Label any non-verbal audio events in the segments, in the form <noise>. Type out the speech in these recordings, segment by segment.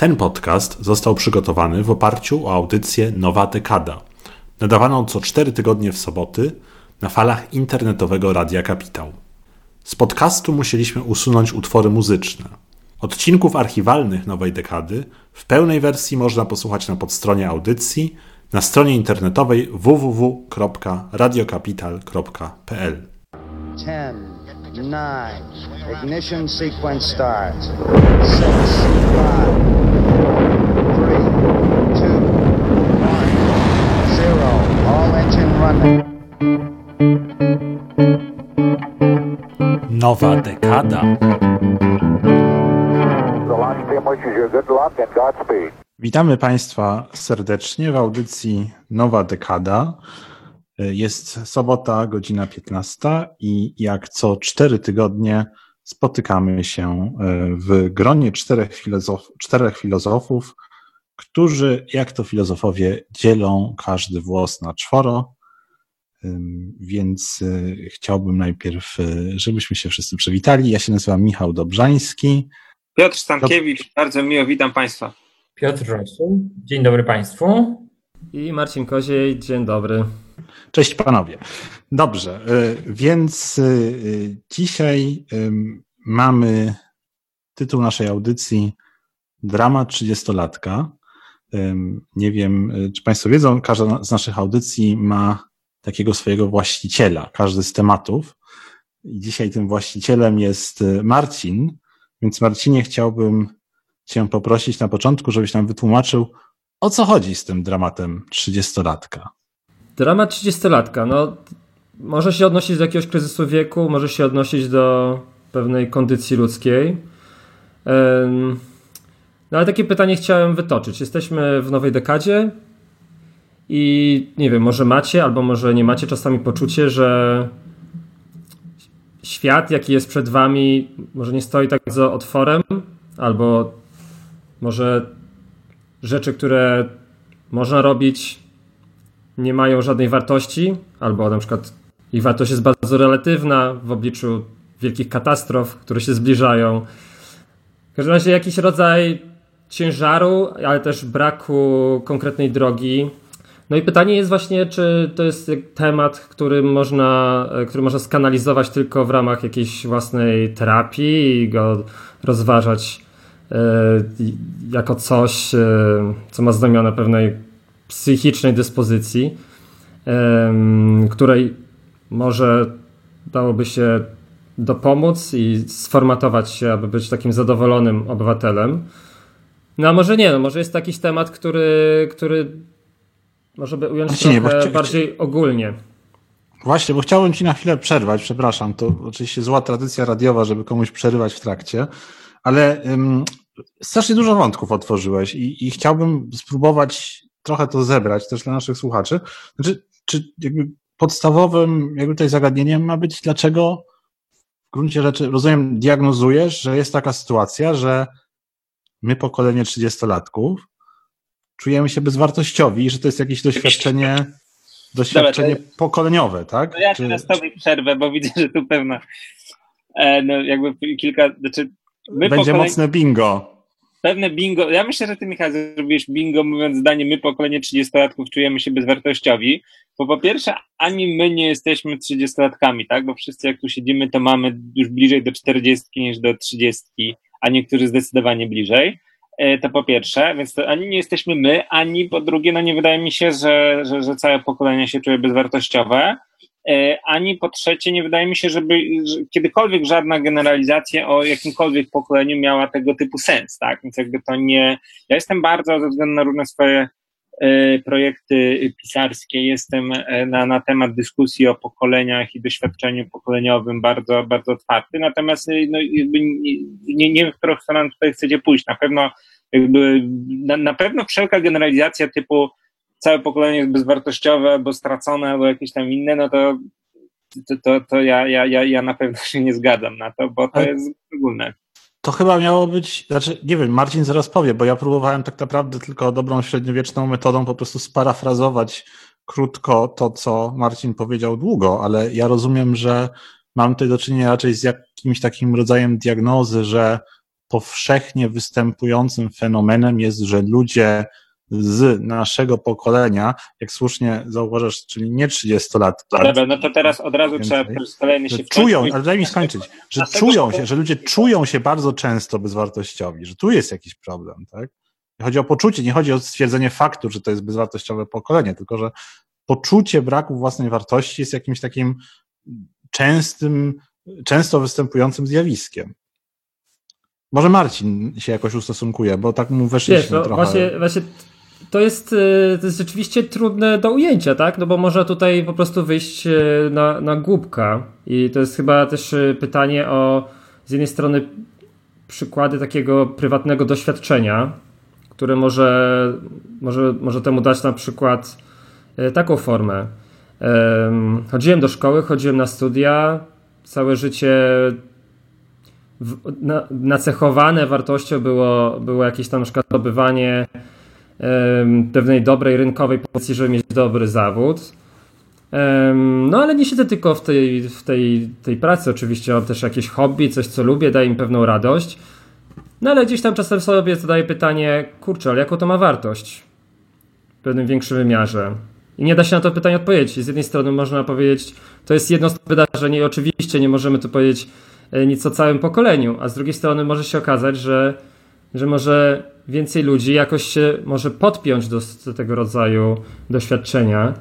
Ten podcast został przygotowany w oparciu o audycję Nowa Dekada, nadawaną co cztery tygodnie w soboty na falach internetowego Radia Kapitał. Z podcastu musieliśmy usunąć utwory muzyczne. Odcinków archiwalnych Nowej Dekady w pełnej wersji można posłuchać na podstronie audycji na stronie internetowej www.radiokapital.pl. 10, 9, ignition sequence starts. 6, 5, and Godspeed. Witamy Państwa serdecznie w audycji Nowa Dekada. Jest sobota, godzina 15 i jak co cztery tygodnie spotykamy się w gronie czterech, filozof, czterech filozofów, którzy, jak to filozofowie, dzielą każdy włos na czworo. Więc chciałbym najpierw, żebyśmy się wszyscy przywitali. Ja się nazywam Michał Dobrzański. Piotr Stankiewicz, bardzo miło, witam Państwa. Piotr Rosu, dzień dobry Państwu. I Marcin Koziej, dzień dobry. Cześć panowie. Dobrze, więc dzisiaj mamy tytuł naszej audycji Dramat 30-latka. Nie wiem, czy Państwo wiedzą, każda z naszych audycji ma takiego swojego właściciela, każdy z tematów. I dzisiaj tym właścicielem jest Marcin, więc Marcinie chciałbym Cię poprosić na początku, żebyś nam wytłumaczył, o co chodzi z tym dramatem 30-latka. Dramat 30-latka, no może się odnosić do jakiegoś kryzysu wieku, może się odnosić do pewnej kondycji ludzkiej. No ale takie pytanie chciałem wytoczyć. Jesteśmy w nowej dekadzie i nie wiem, może macie albo może nie macie czasami poczucie, że świat, jaki jest przed wami, może nie stoi tak za otworem, albo może rzeczy, które można robić, nie mają żadnej wartości, albo na przykład ich wartość jest bardzo relatywna w obliczu wielkich katastrof, które się zbliżają. W każdym razie jakiś rodzaj ciężaru, ale też braku konkretnej drogi. No i pytanie jest właśnie, czy to jest temat, który można, który można skanalizować tylko w ramach jakiejś własnej terapii i go rozważać jako coś, co ma znamiona pewnej psychicznej dyspozycji, której może dałoby się dopomóc i sformatować się, aby być takim zadowolonym obywatelem. No a może nie, no może jest to jakiś temat, który, który może by ująć Właśnie trochę nie, bardziej ogólnie. Właśnie, bo chciałbym Ci na chwilę przerwać, przepraszam, to oczywiście zła tradycja radiowa, żeby komuś przerywać w trakcie, ale um, strasznie dużo wątków otworzyłeś i, i chciałbym spróbować trochę to zebrać też dla naszych słuchaczy. Znaczy, czy jakby podstawowym jakby tutaj zagadnieniem ma być, dlaczego w gruncie rzeczy, rozumiem, diagnozujesz, że jest taka sytuacja, że my, pokolenie 30-latków, czujemy się bezwartościowi że to jest jakieś doświadczenie, doświadczenie Dobra, pokoleniowe, tak? No ja teraz Czy... tobie przerwę, bo widzę, że tu pewna, e, no jakby kilka, znaczy my Będzie pokolenie... mocne bingo pewne bingo. Ja myślę, że ty, Michał, zrobiłeś bingo, mówiąc zdanie, my pokolenie 30-latków czujemy się bezwartościowi, bo po pierwsze, ani my nie jesteśmy 30-latkami, tak? Bo wszyscy, jak tu siedzimy, to mamy już bliżej do 40 niż do 30, a niektórzy zdecydowanie bliżej. E, to po pierwsze, więc to ani nie jesteśmy my, ani po drugie, no nie wydaje mi się, że, że, że całe pokolenie się czuje bezwartościowe. E, ani po trzecie nie wydaje mi się, żeby kiedykolwiek żadna generalizacja o jakimkolwiek pokoleniu miała tego typu sens, tak? Więc jakby to nie. Ja jestem bardzo, ze względu na różne swoje projekty pisarskie, jestem e, na, na temat dyskusji o pokoleniach i doświadczeniu pokoleniowym bardzo, bardzo otwarty. Natomiast no, jakby nie, nie, wiem, w którą stronę tutaj chcecie pójść. Na pewno jakby, na, na pewno wszelka generalizacja typu całe pokolenie jest bezwartościowe, albo stracone, albo jakieś tam inne, no to, to, to, to ja, ja, ja, ja na pewno się nie zgadzam na to, bo to Ale jest ogólne. To chyba miało być, znaczy nie wiem, Marcin zaraz powie, bo ja próbowałem tak naprawdę tylko dobrą średniowieczną metodą po prostu sparafrazować krótko to, co Marcin powiedział długo, ale ja rozumiem, że mam tutaj do czynienia raczej z jakimś takim rodzajem diagnozy, że powszechnie występującym fenomenem jest, że ludzie z naszego pokolenia, jak słusznie zauważasz, czyli nie 30 lat. Dobra, no to teraz od razu Więcej. trzeba kolejny się czują, ale daj mi skończyć, że czują się, że ludzie czują się bardzo często bezwartościowi, że tu jest jakiś problem, tak? Chodzi o poczucie, nie chodzi o stwierdzenie faktu, że to jest bezwartościowe pokolenie, tylko że poczucie braku własnej wartości jest jakimś takim częstym, często występującym zjawiskiem. Może Marcin się jakoś ustosunkuje, bo tak mu weszliśmy Wiesz, no, trochę. właśnie, właśnie to jest, y, to jest rzeczywiście trudne do ujęcia, tak? No bo można tutaj po prostu wyjść y, na, na głupka i to jest chyba też y, pytanie o z jednej strony przykłady takiego prywatnego doświadczenia, które może, może, może temu dać na przykład taką formę. Em, Chodziłem do szkoły, chodziłem na studia, całe życie w, na, nacechowane wartością było, było jakieś tam na przykład zdobywanie pewnej dobrej rynkowej pozycji, żeby mieć dobry zawód. No ale nie siedzę tylko w tej, w tej, tej pracy, oczywiście mam też jakieś hobby, coś co lubię, daje mi pewną radość. No ale gdzieś tam czasem sobie zadaję pytanie, kurczę, ale jaką to ma wartość w pewnym większym wymiarze? I nie da się na to pytanie odpowiedzieć. Z jednej strony można powiedzieć, to jest jedno z wydarzeń i oczywiście nie możemy tu powiedzieć e, nic o całym pokoleniu, a z drugiej strony może się okazać, że, że może więcej ludzi jakoś się może podpiąć do, do tego rodzaju doświadczenia.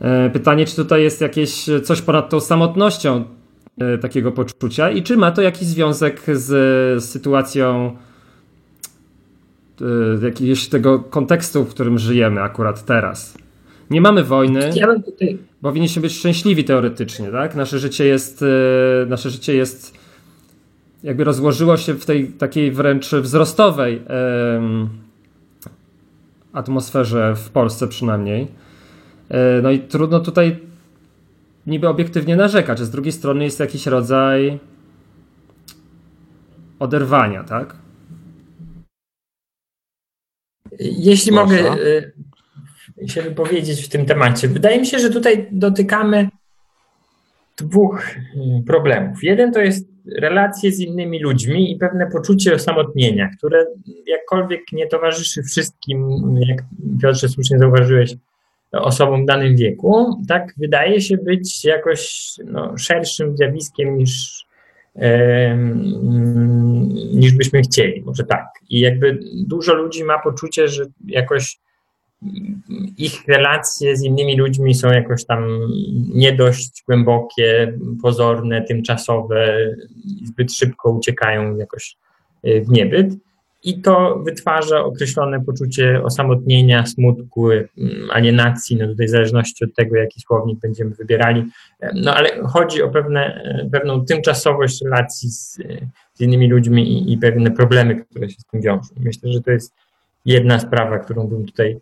E, Pytanie, czy tutaj jest jakieś coś ponad tą samotnością e, takiego poczucia i czy ma to jakiś związek z, z sytuacją e, jakiegoś tego kontekstu, w którym żyjemy akurat teraz. Nie mamy wojny, powinniśmy być szczęśliwi teoretycznie, tak? Nasze życie jest, e, nasze życie jest jakby rozłożyło się w tej takiej wręcz wzrostowej atmosferze w Polsce przynajmniej. E, No i trudno tutaj niby obiektywnie narzekać, a z drugiej strony jest jakiś rodzaj oderwania, tak? Jeśli Proszę. mogę y, się wypowiedzieć w tym temacie. Wydaje mi się, że tutaj dotykamy dwóch y, problemów. Jeden to jest relacje z innymi ludźmi i pewne poczucie osamotnienia, które jakkolwiek nie towarzyszy wszystkim, jak Piotrze słusznie zauważyłeś, osobom w danym wieku, tak wydaje się być jakoś no, szerszym zjawiskiem niż, niż byśmy chcieli, może tak. I jakby dużo ludzi ma poczucie, że jakoś ich relacje z innymi ludźmi są jakoś tam nie dość głębokie, pozorne, tymczasowe, zbyt szybko uciekają jakoś y, w niebyt. I to wytwarza określone poczucie osamotnienia, smutku, mm, alienacji, no tutaj w zależności od tego, jaki słownik będziemy wybierali. No ale chodzi o pewne, pewną tymczasowość relacji z, z innymi ludźmi i, i pewne problemy, które się z tym wiążą. Myślę, że to jest jedna sprawa, którą bym tutaj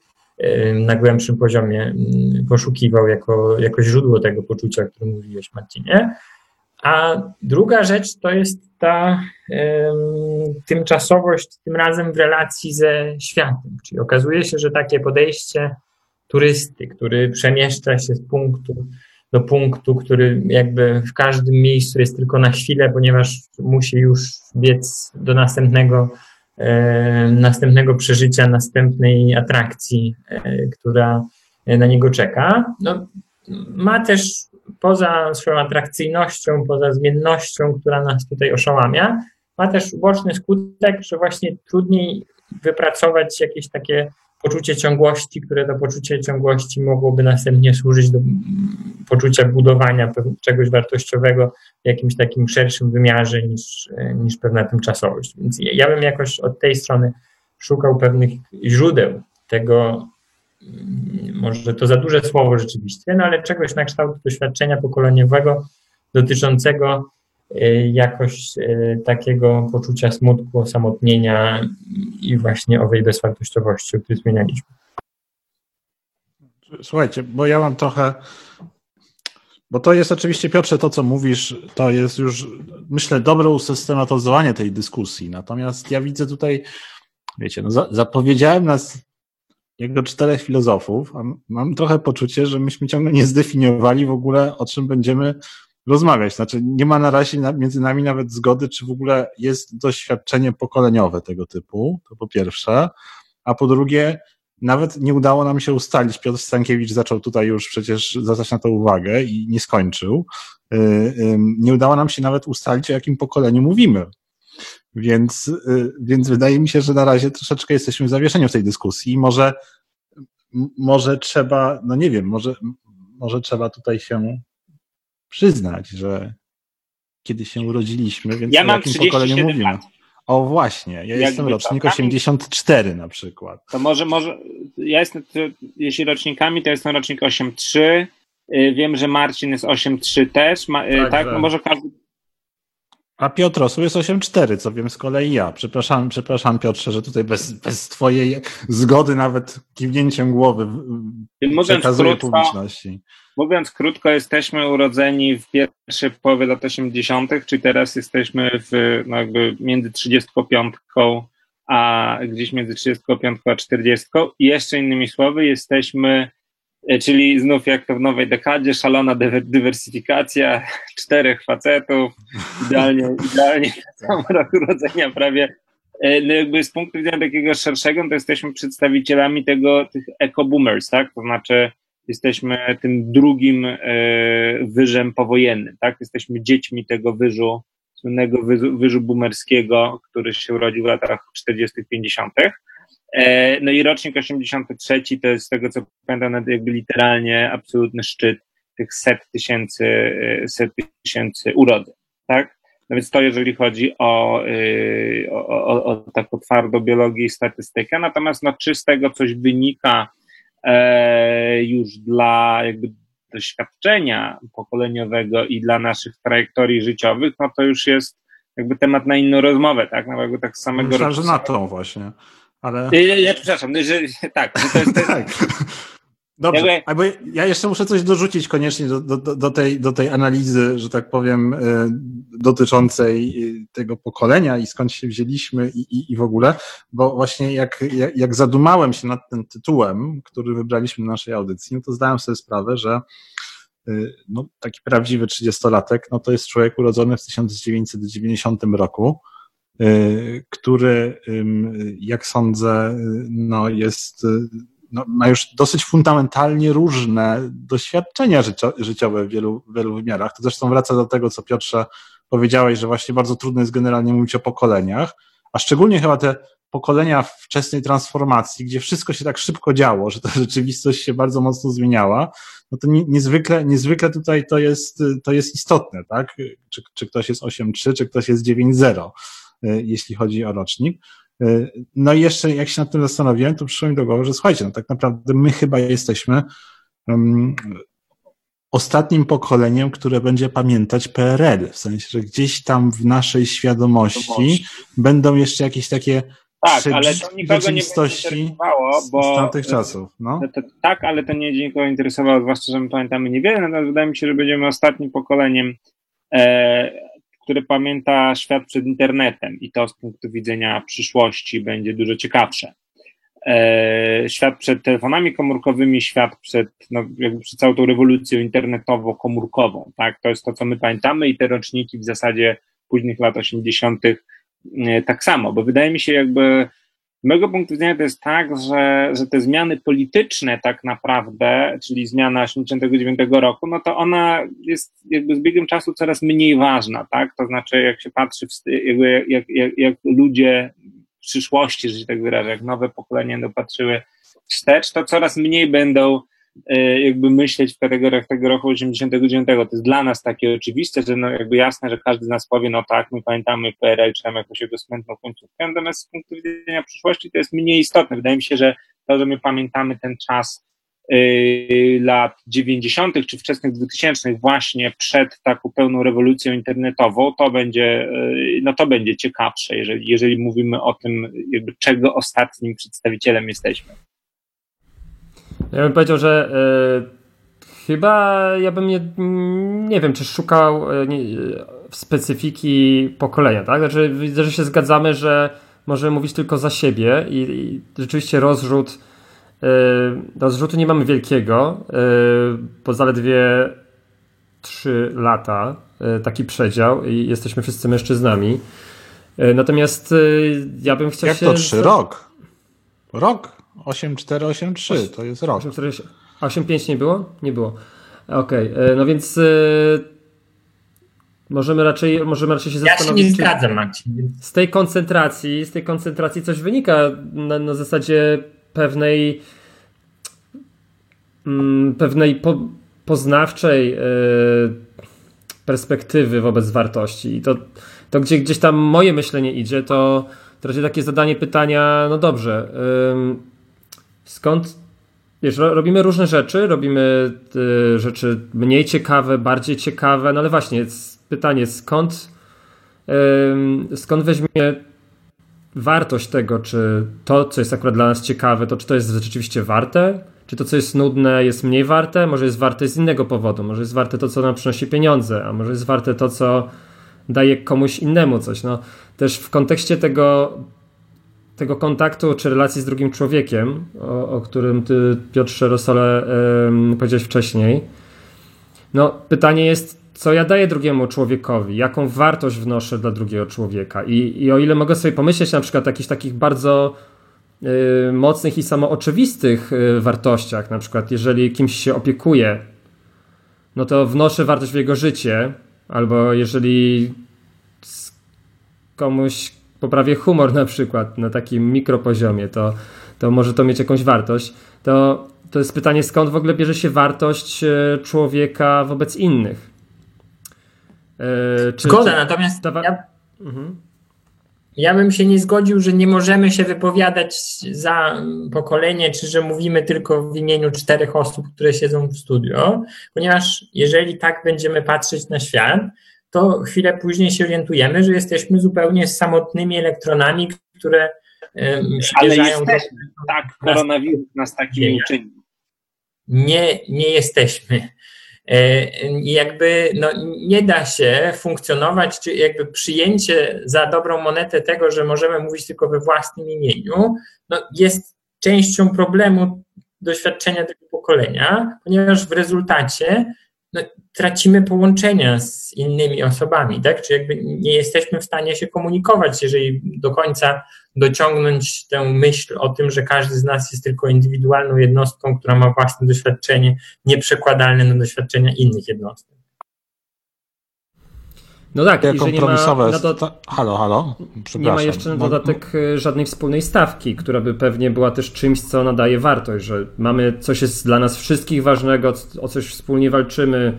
na głębszym poziomie poszukiwał jako, jako źródło tego poczucia, o którym mówiłeś, Marcinie. A druga rzecz to jest ta em, tymczasowość, tym razem w relacji ze światem. Czyli okazuje się, że takie podejście turysty, który przemieszcza się z punktu do punktu, który jakby w każdym miejscu jest tylko na chwilę, ponieważ musi już biec do następnego, następnego przeżycia, następnej atrakcji, e, która na niego czeka. No, ma też poza swoją atrakcyjnością, poza zmiennością, która nas tutaj oszałamia, ma też uboczny skutek, że właśnie trudniej wypracować jakieś takie poczucie ciągłości, które to poczucie ciągłości mogłoby następnie służyć do mm, poczucia budowania czegoś wartościowego w jakimś takim szerszym wymiarze niż, e, niż pewna tymczasowość. Więc ja bym jakoś od tej strony szukał pewnych źródeł tego, mm, może to za duże słowo rzeczywiście, no ale czegoś na kształt doświadczenia pokoleniowego dotyczącego jakoś e, takiego poczucia smutku, osamotnienia i właśnie owej bezwartościowości, o której wspomnieliśmy. Słuchajcie, bo ja mam trochę. Bo to jest oczywiście, Piotrze, to co mówisz, to jest już, myślę, dobre usystematyzowanie tej dyskusji. Natomiast ja widzę tutaj, wiecie, no, za, zapowiedziałem nas jego czterech filozofów, a mam trochę poczucie, że myśmy ciągle nie zdefiniowali w ogóle, o czym będziemy rozmawiać. Znaczy, nie ma na razie między nami nawet zgody, czy w ogóle jest doświadczenie pokoleniowe tego typu, to po pierwsze. A po drugie, nawet nie udało nam się ustalić. Piotr Stankiewicz zaczął tutaj już przecież zwracać na to uwagę i nie skończył. Y, nie udało nam się nawet ustalić, o jakim pokoleniu mówimy. Więc, y, więc wydaje mi się, że na razie troszeczkę jesteśmy zawieszeni w tej dyskusji. Może, może trzeba, no nie wiem, może, może trzeba tutaj się przyznać, że kiedy się urodziliśmy, więc Ja o jakim 37 pokoleniu mówimy. lat. O właśnie, ja Jakby jestem rocznik tak? 84 na przykład. To może, może, ja jestem, to, jeśli rocznikami, to jestem rocznik 8.3. Y, Wiem, że Marcin jest 8.3 też, ma, y, Tak, tak? że- No może każdy, A Piotr Osu jest 8.4, co wiem z kolei ja. Przepraszam, przepraszam Piotrze, że tutaj bez, bez twojej zgody nawet kiwnięciem głowy przekazuję krótko, publiczności. mówiąc krótko, jesteśmy urodzeni w pierwszej połowie lat 80., czyli teraz jesteśmy w, no jakby między 35 a gdzieś między 35 a 40. I jeszcze innymi słowy, jesteśmy, czyli znów jak to w nowej dekadzie, szalona dywer- dywersyfikacja, <laughs> czterech facetów, idealnie, <laughs> idealnie na sam rok urodzenia prawie. E, No jakby z punktu widzenia takiego szerszego, to jesteśmy przedstawicielami tego, tych eco-boomers, tak? To znaczy jesteśmy tym drugim e, wyżem powojennym, tak? Jesteśmy dziećmi tego wyżu, słynnego wyżu, wyżu boomerskiego, który się urodził w latach 40., 50. E, No i rocznik 83 to jest z tego, co pamiętam, jakby literalnie absolutny szczyt tych set tysięcy, e, set tysięcy urodzeń, tak? No więc to jeżeli chodzi o, y, o, o, o taką twardą biologię i statystykę, natomiast no, czy z tego coś wynika e, już dla jakby doświadczenia pokoleniowego i dla naszych trajektorii życiowych, no to już jest jakby temat na inną rozmowę, tak? No jakby tak samego Myślałem, że na tą właśnie. Ale... Nie, nie, przepraszam, że, <laughs> tak, że to jest, to <laughs> jest tak. Dobrze, Jakby- albo ja jeszcze muszę coś dorzucić koniecznie do, do, do, tej, do tej analizy, że tak powiem, y, dotyczącej y, tego pokolenia i skąd się wzięliśmy i, i, i w ogóle, bo właśnie jak, jak, jak zadumałem się nad tym tytułem, który wybraliśmy na naszej audycji, no to zdałem sobie sprawę, że y, no, taki prawdziwy trzydziestolatek, no to jest człowiek urodzony w 1990 roku, który, ym, jak sądzę, y, no jest, y, no, ma już dosyć fundamentalnie różne doświadczenia życio, życiowe w wielu, wielu wymiarach. To zresztą wraca do tego, co Piotrze powiedziałeś, że właśnie bardzo trudno jest generalnie mówić o pokoleniach, a szczególnie chyba te pokolenia wczesnej transformacji, gdzie wszystko się tak szybko działo, że ta <laughs> rzeczywistość się bardzo mocno zmieniała, no to nie- niezwykle, niezwykle tutaj to jest, to jest istotne, tak? Czy, czy ktoś jest 8.3, czy ktoś jest 9.0, y, jeśli chodzi o rocznik. Y, No i jeszcze jak się nad tym zastanowiłem, to przyszło mi do głowy, że słuchajcie, no tak naprawdę my chyba jesteśmy um, ostatnim pokoleniem, które będzie pamiętać PRL, w sensie, że gdzieś tam w naszej świadomości będą jeszcze jakieś takie tak, ale to nikogo nie interesowało, bo z tamtych czasów. No. No to, tak, ale to nie nikogo interesowało, zwłaszcza, że my pamiętamy niewiele, natomiast wydaje mi się, że będziemy ostatnim pokoleniem, e, które pamięta świat przed internetem i to z punktu widzenia przyszłości będzie dużo ciekawsze. E, świat przed telefonami komórkowymi, świat przed, no, jakby przed całą tą rewolucją internetowo-komórkową, tak? To jest to, co my pamiętamy i te roczniki w zasadzie późnych lat 80. e, tak samo, bo wydaje mi się jakby mojego punktu widzenia to jest tak, że, że te zmiany polityczne tak naprawdę, czyli zmiana 89 roku, no to ona jest jakby z biegiem czasu coraz mniej ważna, tak? To znaczy, jak się patrzy, jakby, jak, jak, jak ludzie w przyszłości, że się tak wyrażę, jak nowe pokolenia będą patrzyły wstecz, to coraz mniej będą jakby myśleć w kategoriach tego roku 89. To jest dla nas takie oczywiste, że no jakby jasne, że każdy z nas powie, no tak, my pamiętamy PRL, czy tam jakąś jego smętną końcówkę, natomiast z punktu widzenia przyszłości to jest mniej istotne. Wydaje mi się, że to, że my pamiętamy ten czas yy, lat 90. czy wczesnych 2000 właśnie przed taką pełną rewolucją internetową, to będzie, yy, no to będzie ciekawsze, jeżeli, jeżeli mówimy o tym, jakby czego ostatnim przedstawicielem jesteśmy. Ja bym powiedział, że e, chyba ja bym nie, nie wiem, czy szukał e, specyfiki pokolenia, tak? Znaczy, widzę, że się zgadzamy, że możemy mówić tylko za siebie i, i rzeczywiście rozrzut, e, rozrzutu nie mamy wielkiego, e, bo zaledwie 3 lata, taki przedział i jesteśmy wszyscy mężczyznami. Natomiast ja bym chciał Jak się... to 3? Rok. Rok. 8483 to jest rok. 8.5 nie było? Nie było. Okej, okay. no więc możemy raczej, możemy raczej się zastanowić. Ja się nie zgadzam, Marcin. Z tej koncentracji, z tej koncentracji coś wynika na, na zasadzie pewnej mm, pewnej po, poznawczej perspektywy wobec wartości. I to, to gdzie, gdzieś tam moje myślenie idzie, to, to raczej takie zadanie pytania, no dobrze, skąd, wiesz, robimy różne rzeczy, robimy y, rzeczy mniej ciekawe, bardziej ciekawe, no ale właśnie, pytanie, skąd, skąd weźmie wartość tego, czy to, co jest akurat dla nas ciekawe, to czy to jest rzeczywiście warte, czy to, co jest nudne, jest mniej warte, może jest warte z innego powodu, może jest warte to, co nam przynosi pieniądze, a może jest warte to, co daje komuś innemu coś. No, też w kontekście tego, tego kontaktu czy relacji z drugim człowiekiem, o, o którym ty, Piotrze Rosole, yy, powiedziałeś wcześniej, no, pytanie jest, co ja daję drugiemu człowiekowi, jaką wartość wnoszę dla drugiego człowieka. I, i o ile mogę sobie pomyśleć na przykład o jakichś takich bardzo y, mocnych i samooczywistych y, wartościach, na przykład jeżeli kimś się opiekuję, no to wnoszę wartość w jego życie, albo jeżeli komuś poprawię humor na przykład na takim mikropoziomie, to, to może to mieć jakąś wartość, to, to jest pytanie, skąd w ogóle bierze się wartość y, człowieka wobec innych. Yy, czy, Zgoda, czy natomiast ja, mhm. ja bym się nie zgodził, że nie możemy się wypowiadać za pokolenie, czy że mówimy tylko w imieniu czterech osób, które siedzą w studio, ponieważ jeżeli tak będziemy patrzeć na świat, to chwilę później się orientujemy, że jesteśmy zupełnie samotnymi elektronami, które Ale jesteśmy. Tak, koronawirus nas takim czyni. Nie, nie jesteśmy. E, jakby no, nie da się funkcjonować, czy jakby przyjęcie za dobrą monetę tego, że możemy mówić tylko we własnym imieniu, no, jest częścią problemu doświadczenia tego pokolenia, ponieważ w rezultacie no, tracimy połączenia z innymi osobami, tak? Czy jakby nie jesteśmy w stanie się komunikować, jeżeli do końca dociągnąć tę myśl o tym, że każdy z nas jest tylko indywidualną jednostką, która ma własne doświadczenie, nieprzekładalne na doświadczenia innych jednostek. No tak, i że nie ma, halo, halo, nie ma jeszcze na dodatek no, żadnej wspólnej stawki, która by pewnie była też czymś, co nadaje wartość, że mamy coś jest dla nas wszystkich ważnego, o coś wspólnie walczymy,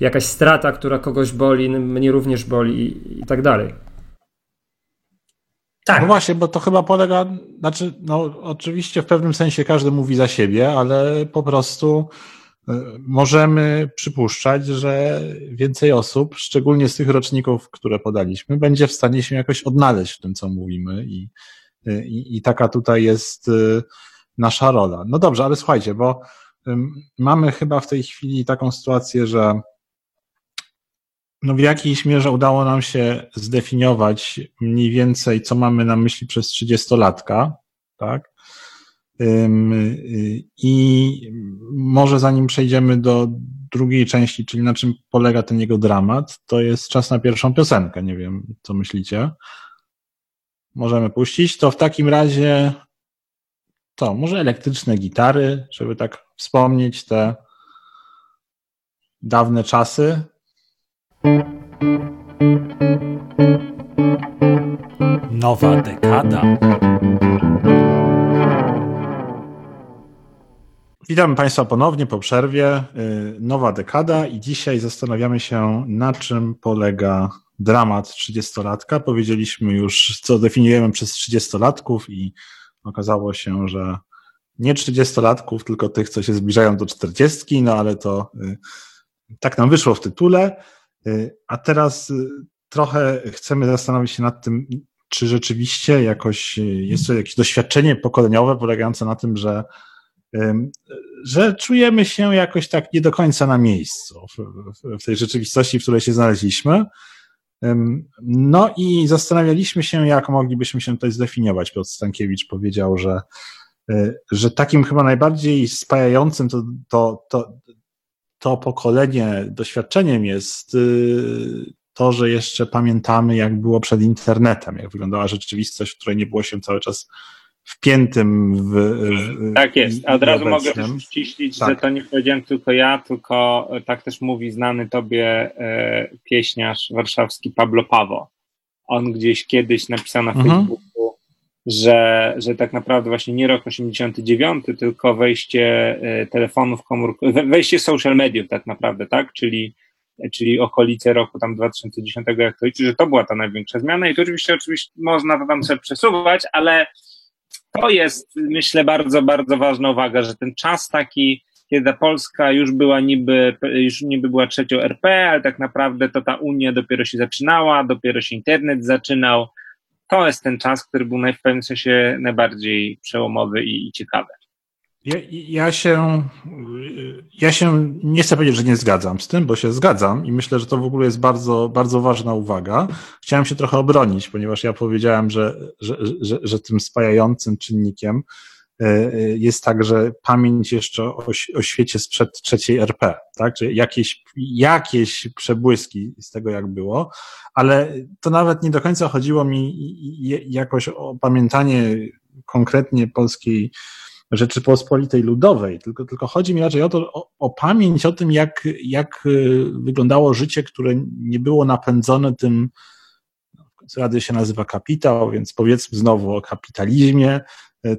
jakaś strata, która kogoś boli, mnie również boli i, i tak dalej. Tak. No właśnie, bo to chyba polega, znaczy, no oczywiście w pewnym sensie każdy mówi za siebie, ale po prostu y, możemy przypuszczać, że więcej osób, szczególnie z tych roczników, które podaliśmy, będzie w stanie się jakoś odnaleźć w tym, co mówimy i, y, i, i taka tutaj jest y, nasza rola. No dobrze, ale słuchajcie, bo mamy chyba w tej chwili taką sytuację, że no w jakiejś mierze udało nam się zdefiniować mniej więcej, co mamy na myśli przez 30-latka, tak? I może zanim przejdziemy do drugiej części, czyli na czym polega ten jego dramat, to jest czas na pierwszą piosenkę. Nie wiem, co myślicie. Możemy puścić. To w takim razie to może elektryczne gitary, żeby tak wspomnieć te dawne czasy. Nowa dekada. Witam Państwa ponownie po przerwie. Y, nowa dekada i dzisiaj zastanawiamy się, na czym polega dramat 30-latka. Powiedzieliśmy już, co definiujemy przez 30-latków i okazało się, że nie 30-latków, tylko tych, co się zbliżają do 40, no ale to y, tak nam wyszło w tytule. Y, a teraz y, trochę chcemy zastanowić się nad tym, czy rzeczywiście jakoś y, jest to jakieś doświadczenie pokoleniowe polegające na tym, że, że czujemy się jakoś tak nie do końca na miejscu w, tej rzeczywistości, w której się znaleźliśmy. No i zastanawialiśmy się, jak moglibyśmy się tutaj zdefiniować. Piotr Stankiewicz powiedział, że, że takim chyba najbardziej spajającym to, to, to to pokolenie doświadczeniem jest y, to, że jeszcze pamiętamy, jak było przed internetem, jak wyglądała rzeczywistość, w której nie było się cały czas wpiętym w. w tak jest. A od razu obecnym. mogę też ściślić, Tak. że to nie powiedziałem tylko ja, tylko e, tak też mówi znany tobie e, pieśniarz warszawski Pablo Pawo. On gdzieś kiedyś napisał na Mhm. Facebooku, że, że tak naprawdę właśnie nie rok 89, tylko wejście e, telefonów komórkowych, we- wejście social mediów tak naprawdę, tak? Czyli czyli okolice roku tam 2010, jak to liczy, że to była ta największa zmiana i to oczywiście, oczywiście można to tam sobie przesuwać, ale to jest, myślę, bardzo, bardzo ważna uwaga, że ten czas taki, kiedy Polska już była niby, już niby była trzecią RP, ale tak naprawdę to ta Unia dopiero się zaczynała, dopiero się internet zaczynał. To jest ten czas, który był w pewnym sensie najbardziej przełomowy i, i ciekawy. Ja, ja się, ja się nie chcę powiedzieć, że nie zgadzam z tym, bo się zgadzam i myślę, że to w ogóle jest bardzo, bardzo ważna uwaga. Chciałem się trochę obronić, ponieważ ja powiedziałem, że, że, że, że tym spajającym czynnikiem jest także pamięć jeszcze o, o świecie sprzed trzeciej RP, tak? Czyli jakieś, jakieś przebłyski z tego, jak było, ale to nawet nie do końca chodziło mi jakoś o pamiętanie konkretnie polskiej Rzeczypospolitej Ludowej, tylko, tylko chodzi mi raczej o to, o, o pamięć o tym, jak, jak y, wyglądało życie, które nie było napędzone tym, no, w końcu rady się nazywa kapitał, więc powiedzmy znowu o kapitalizmie,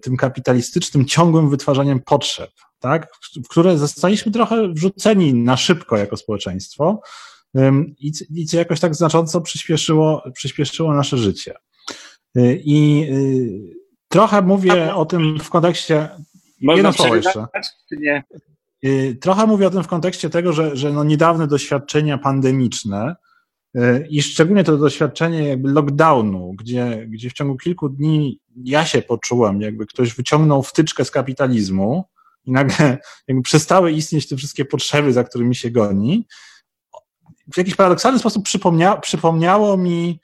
tym kapitalistycznym, ciągłym wytwarzaniem potrzeb, tak, w które zostaliśmy trochę wrzuceni na szybko jako społeczeństwo i, co jakoś tak znacząco przyspieszyło, przyspieszyło nasze życie. Y, I y, trochę mówię o tym w kontekście. Można Jedno jeszcze. Y, Trochę mówię o tym w kontekście tego, że, że no niedawne doświadczenia pandemiczne i szczególnie to doświadczenie jakby lockdownu, gdzie, gdzie w ciągu kilku dni ja się poczułem, jakby ktoś wyciągnął wtyczkę z kapitalizmu i nagle <laughs> jakby przestały istnieć te wszystkie potrzeby, za którymi się goni. W jakiś paradoksalny sposób przypomnia, przypomniało mi,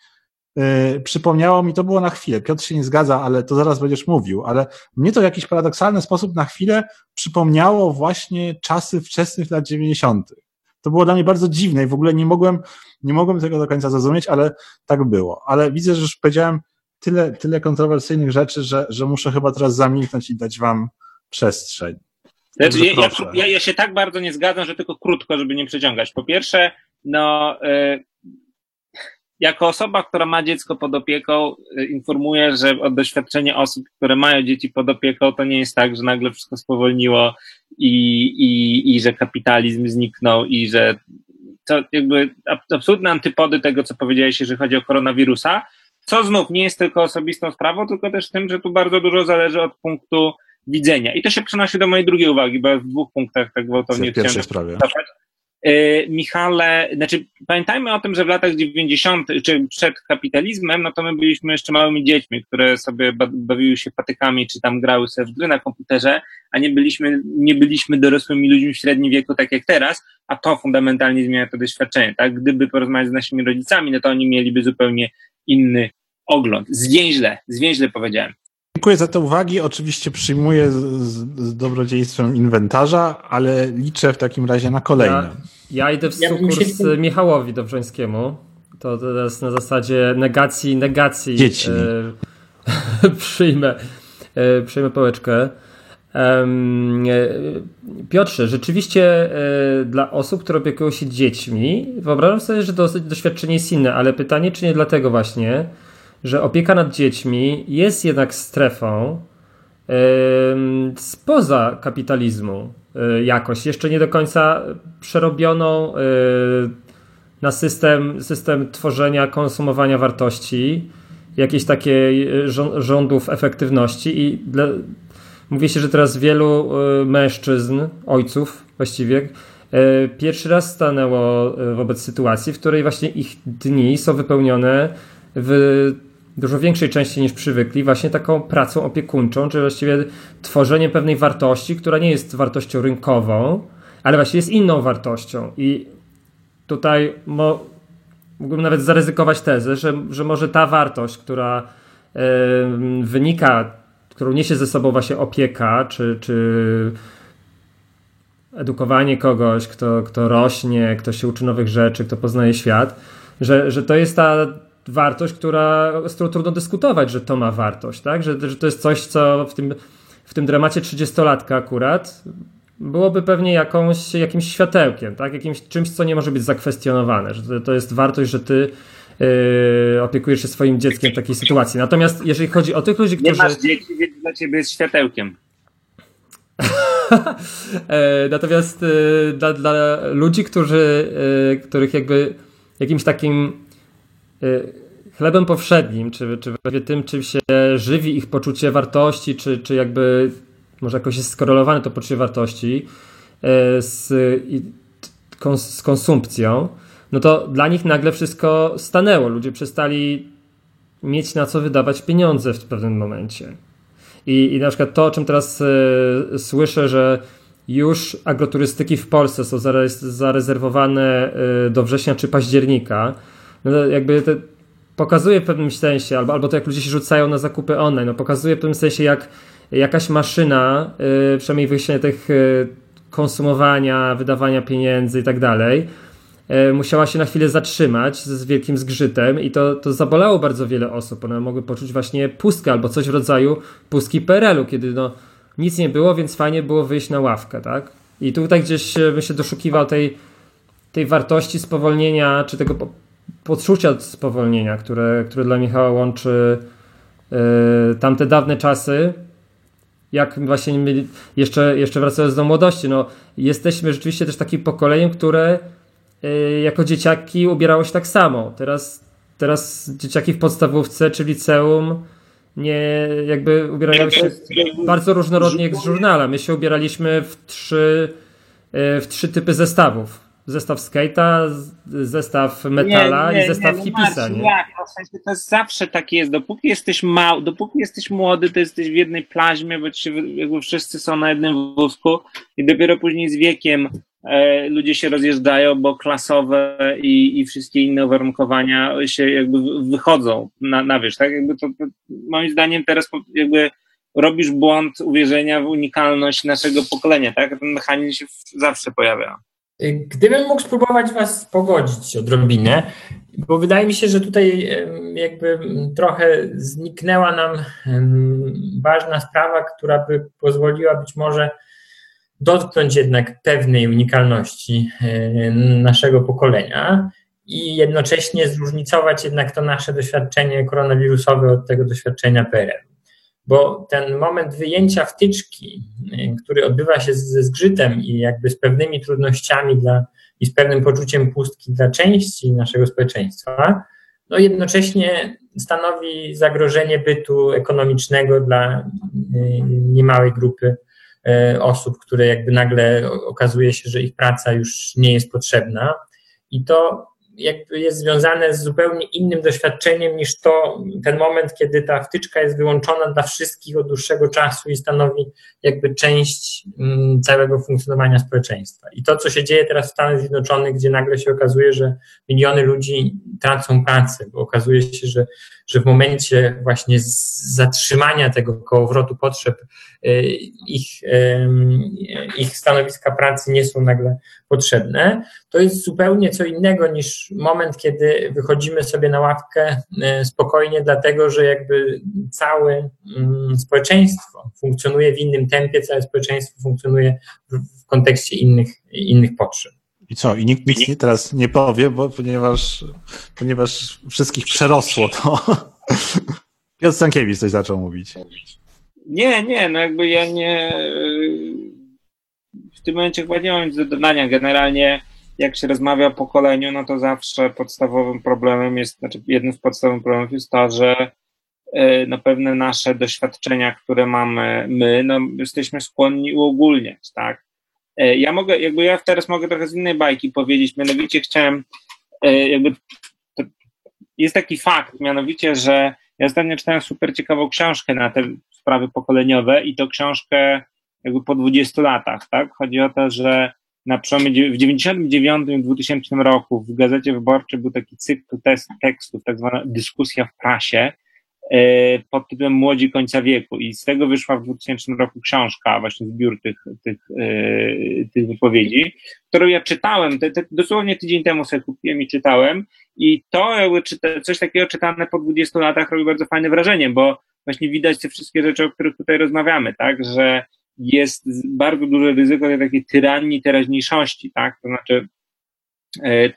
y, przypomniało mi, to było na chwilę, Piotr się nie zgadza, ale to zaraz będziesz mówił, ale mnie to w jakiś paradoksalny sposób na chwilę przypomniało właśnie czasy wczesnych lat 90. To było dla mnie bardzo dziwne i w ogóle nie mogłem, nie mogłem tego do końca zrozumieć, ale tak było. Ale widzę, że już powiedziałem tyle, tyle kontrowersyjnych rzeczy, że, że muszę chyba teraz zamilknąć i dać wam przestrzeń. Znaczy, ja, ja, ja się tak bardzo nie zgadzam, że tylko krótko, żeby nie przeciągać. Po pierwsze, no, y, jako osoba, która ma dziecko pod opieką, y, informuję, że od doświadczenia osób, które mają dzieci pod opieką, to nie jest tak, że nagle wszystko spowolniło i, i, i że kapitalizm zniknął i że to jakby ab- absolutne antypody tego, co powiedziałeś, jeżeli chodzi o koronawirusa, co znów nie jest tylko osobistą sprawą, tylko też tym, że tu bardzo dużo zależy od punktu widzenia. I to się przenosi do mojej drugiej uwagi, bo ja w dwóch punktach tak gwałtownie w pierwszej sprawie. cofać. Yy, Michale, znaczy pamiętajmy o tym, że w latach 90., czy przed kapitalizmem, no to my byliśmy jeszcze małymi dziećmi, które sobie ba- bawiły się patykami, czy tam grały sobie w gry na komputerze, a nie byliśmy, nie byliśmy dorosłymi ludźmi w średnim wieku, tak jak teraz, a to fundamentalnie zmienia to doświadczenie, tak? Gdyby porozmawiać z naszymi rodzicami, no to oni mieliby zupełnie inny ogląd. Zwięźle, zwięźle powiedziałem. Dziękuję za te uwagi. Oczywiście przyjmuję z, z, dobrodziejstwem inwentarza, ale liczę w takim razie na kolejne. Ja, ja idę w sukurs się- Michałowi Dobrzońskiemu. To teraz na zasadzie negacji, negacji Dzieci. e, <laughs> przyjmę, e, przyjmę pałeczkę. E, Piotrze, rzeczywiście e, dla osób, które opiekują się dziećmi, wyobrażam sobie, że to doświadczenie jest inne, ale pytanie, czy nie dlatego właśnie, że opieka nad dziećmi jest jednak strefą em, spoza kapitalizmu e, jakoś, jeszcze nie do końca przerobioną e, na system, system tworzenia, konsumowania wartości, jakiejś takiej e, rządów efektywności i dla, mówi się, że teraz wielu mężczyzn, ojców właściwie, pierwszy raz stanęło wobec sytuacji, w której właśnie ich dni są wypełnione w dużo większej części niż przywykli, właśnie taką pracą opiekuńczą, czy właściwie tworzeniem pewnej wartości, która nie jest wartością rynkową, ale właśnie jest inną wartością. I tutaj mo, mógłbym nawet zaryzykować tezę, że, że może ta wartość, która em, wynika, którą niesie ze sobą właśnie opieka, czy, czy edukowanie kogoś, kto, kto rośnie, kto się uczy nowych rzeczy, kto poznaje świat, że, że to jest ta wartość, która, z którą trudno dyskutować, że to ma wartość, tak? Że, że to jest coś, co w tym, w tym dramacie 30-latka akurat byłoby pewnie jakąś, jakimś światełkiem, tak? Jakimś czymś, co nie może być zakwestionowane, że to, to jest wartość, że ty yy, opiekujesz się swoim dzieckiem w takiej sytuacji. Natomiast jeżeli chodzi o tych ludzi, Nie którzy... masz dzieci, więc dla ciebie jest światełkiem. <laughs> E, Natomiast e, dla, dla ludzi, którzy, e, których jakby jakimś takim chlebem powszednim, czy, czy właściwie tym, czym się żywi ich poczucie wartości, czy, czy jakby może jakoś jest skorelowane to poczucie wartości e, z, z konsumpcją, no to dla nich nagle wszystko stanęło. Ludzie przestali mieć na co wydawać pieniądze w pewnym momencie. I, I na przykład to, o czym teraz e, słyszę, że już agroturystyki w Polsce są zare, zarezerwowane e, do września czy października, no to jakby pokazuje w pewnym sensie, albo, albo to jak ludzie się rzucają na zakupy online, no pokazuje w pewnym sensie jak jakaś maszyna, e, przynajmniej wyjście tych e, konsumowania, wydawania pieniędzy i tak dalej, e, musiała się na chwilę zatrzymać z wielkim zgrzytem i to, to zabolało bardzo wiele osób. One mogły poczuć właśnie pustkę albo coś w rodzaju pustki PRL-u, kiedy no, nic nie było, więc fajnie było wyjść na ławkę, tak? I tutaj gdzieś e, bym się doszukiwał tej, tej wartości spowolnienia, czy tego poczucia spowolnienia, które, które dla Michała łączy e, tamte dawne czasy, jak właśnie my, jeszcze, jeszcze wracając do młodości, no jesteśmy rzeczywiście też takim pokoleniem, które y, jako dzieciaki ubierało się tak samo. Teraz, teraz dzieciaki w podstawówce czy liceum nie jakby ubierają się bardzo różnorodnie jak z żurnala. My się ubieraliśmy w trzy, y, w trzy typy zestawów. Zestaw skate'a, zestaw metala i zestaw no hipisa. Nie? Jak? No w sensie to jest zawsze takie jest. Dopóki jesteś mały, dopóki jesteś młody, to jesteś w jednej plaźmie, bo ci jakby wszyscy są na jednym wózku i dopiero później z wiekiem e, ludzie się rozjeżdżają, bo klasowe i, i wszystkie inne uwarunkowania się jakby wy- wychodzą na, na wierzch, tak? Jakby to, moim zdaniem teraz jakby robisz błąd uwierzenia w unikalność naszego pokolenia, tak? Ten mechanizm się zawsze pojawia. Gdybym mógł spróbować Was pogodzić odrobinę, bo wydaje mi się, że tutaj jakby trochę zniknęła nam ważna sprawa, która by pozwoliła być może dotknąć jednak pewnej unikalności e, naszego pokolenia i jednocześnie zróżnicować jednak to nasze doświadczenie koronawirusowe od tego doświadczenia PRL. Bo ten moment wyjęcia wtyczki, y, który odbywa się ze zgrzytem i jakby z pewnymi trudnościami dla, i z pewnym poczuciem pustki dla części naszego społeczeństwa, no jednocześnie stanowi zagrożenie bytu ekonomicznego dla y, niemałej grupy y, osób, które jakby nagle okazuje się, że ich praca już nie jest potrzebna. I to jakby jest związane z zupełnie innym doświadczeniem niż to ten moment, kiedy ta wtyczka jest wyłączona dla wszystkich od dłuższego czasu i stanowi jakby część mm, całego funkcjonowania społeczeństwa. I to, co się dzieje teraz w Stanach Zjednoczonych, gdzie nagle się okazuje, że miliony ludzi tracą pracę, bo okazuje się, że, że w momencie właśnie zatrzymania tego kołowrotu potrzeb y, ich, ym, ich stanowiska pracy nie są nagle potrzebne, to jest zupełnie co innego niż moment, kiedy wychodzimy sobie na ławkę e, spokojnie, dlatego że jakby całe mm, społeczeństwo funkcjonuje w innym tempie, całe społeczeństwo funkcjonuje w kontekście innych, innych potrzeb. I co? I nikt nic nie, teraz nie powie, bo ponieważ, ponieważ wszystkich przerosło to. <laughs> Piotr Stankiewicz coś zaczął mówić. Nie, nie, no jakby ja nie. W tym momencie chyba nie mam nic do dodania. Generalnie, jak się rozmawia o pokoleniu, no to zawsze podstawowym problemem jest, znaczy jednym z podstawowych problemów jest to, że e, no pewne nasze doświadczenia, które mamy my, no jesteśmy skłonni uogólniać, tak? E, Ja mogę, jakby ja teraz mogę trochę z innej bajki powiedzieć, mianowicie chciałem, e, jakby jest taki fakt, mianowicie, że ja ostatnio czytałem super ciekawą książkę na te sprawy pokoleniowe i to książkę jakby po 20 latach, tak? Chodzi o to, że na przełomie w 99 i 2000 roku w Gazecie Wyborczej był taki cykl tekstów, tak zwana dyskusja w prasie, pod tytułem Młodzi końca wieku. I z tego wyszła w 2000 roku książka, właśnie zbiór tych, tych, e, tych wypowiedzi, którą ja czytałem, te, te, dosłownie tydzień temu sobie kupiłem i czytałem. I to coś takiego czytane po 20 latach robi bardzo fajne wrażenie, bo właśnie widać te wszystkie rzeczy, o których tutaj rozmawiamy, tak, że jest bardzo duże ryzyko takiej tyranii teraźniejszości, tak, to znaczy E,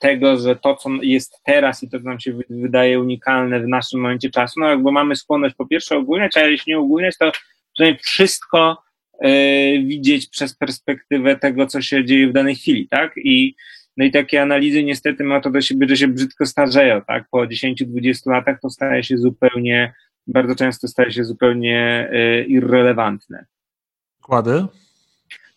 tego, że to, co jest teraz i to, co nam się wydaje unikalne w naszym momencie czasu, no jakby mamy skłonność po pierwsze ogólniać, a jeśli nie ogólniać, to przynajmniej wszystko y, widzieć przez perspektywę tego, co się dzieje w danej chwili, tak? I no i takie analizy niestety ma to do siebie, że się brzydko starzeją, tak? Po 10-20 latach to staje się zupełnie, bardzo często staje się zupełnie y, irrelevantne.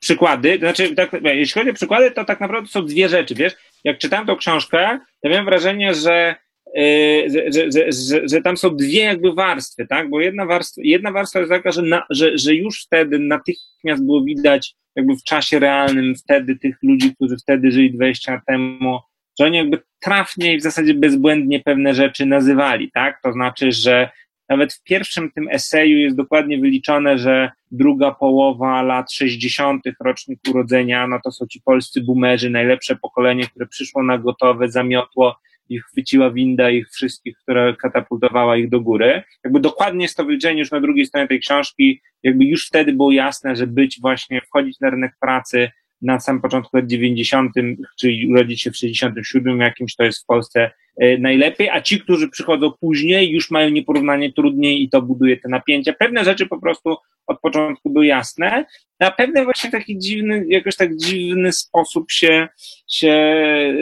Przykłady? Przykłady, znaczy, tak, jeśli chodzi o przykłady, to tak naprawdę są dwie rzeczy, wiesz? jak czytałem tą książkę, to miałem wrażenie, że, yy, że, że, że, że, tam są dwie jakby warstwy, tak? Bo jedna warstwa, jedna warstwa jest taka, że, na, że, że już wtedy natychmiast było widać jakby w czasie realnym wtedy tych ludzi, którzy wtedy żyli 20 lat temu, że oni jakby trafnie i w zasadzie bezbłędnie pewne rzeczy nazywali, tak? To znaczy, że nawet w pierwszym tym eseju jest dokładnie wyliczone, że druga połowa lat 60., rocznik urodzenia, no to są ci polscy boomerzy, najlepsze pokolenie, które przyszło na gotowe, zamiotło ich chwyciła winda ich wszystkich, która katapultowała ich do góry. Jakby dokładnie jest to wyliczenie już na drugiej stronie tej książki, jakby już wtedy było jasne, że być właśnie, wchodzić na rynek pracy, na samym początku lat 90., czyli urodzić się w 67 jakimś, to jest w Polsce e, najlepiej, a ci, którzy przychodzą później, już mają nieporównanie trudniej i to buduje te napięcia. Pewne rzeczy po prostu od początku były jasne, a pewne właśnie taki dziwny, jakoś tak dziwny sposób się, się e,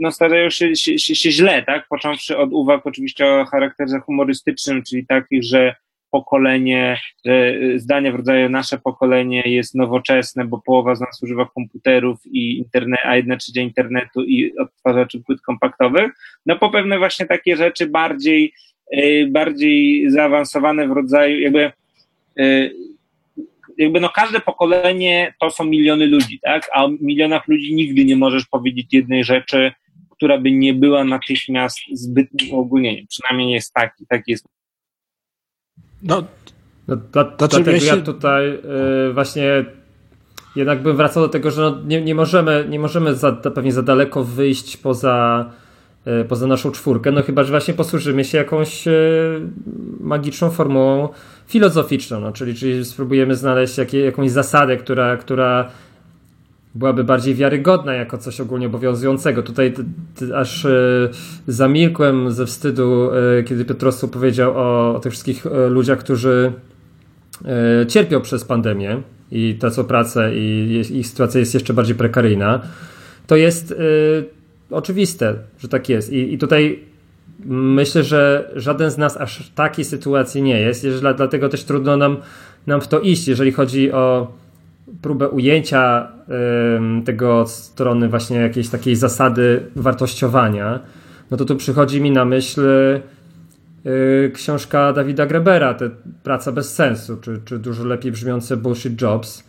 no starzają się, się, się, się źle, tak? Począwszy od uwag oczywiście o charakterze humorystycznym, czyli takich, że pokolenie, że zdanie w rodzaju nasze pokolenie jest nowoczesne, bo połowa z nas używa komputerów i internet, a jedna trzecia internetu i odtwarzaczy płyt kompaktowych, no po pewne właśnie takie rzeczy bardziej, y, bardziej zaawansowane w rodzaju jakby y, jakby no każde pokolenie to są miliony ludzi, tak? A o milionach ludzi nigdy nie możesz powiedzieć jednej rzeczy, która by nie była natychmiast zbytnim ogólnieniem. Przynajmniej jest taki, taki jest no, no dla, dlatego się... ja tutaj yy, właśnie jednak bym wracał do tego, że no nie, nie możemy, nie możemy za, pewnie za daleko wyjść poza, yy, poza naszą czwórkę, no chyba, że właśnie posłużymy się jakąś yy, magiczną formułą filozoficzną, no, czyli, czyli spróbujemy znaleźć jakie, jakąś zasadę, która, która byłaby bardziej wiarygodna jako coś ogólnie obowiązującego. Tutaj aż y, zamilkłem ze wstydu, y, kiedy Piotrowski powiedział o, o tych wszystkich y, ludziach, którzy cierpią przez pandemię i tracą pracę i ich sytuacja jest jeszcze bardziej prekaryjna. To jest oczywiste, że tak jest. I, i tutaj myślę, że żaden z nas aż takiej sytuacji nie jest, dlatego też trudno nam, nam w to iść, jeżeli chodzi o próbę ujęcia tego od strony właśnie jakiejś takiej zasady wartościowania, no to tu przychodzi mi na myśl y, książka Dawida Grebera, te Praca bez sensu, czy, czy dużo lepiej brzmiące Bullshit Jobs,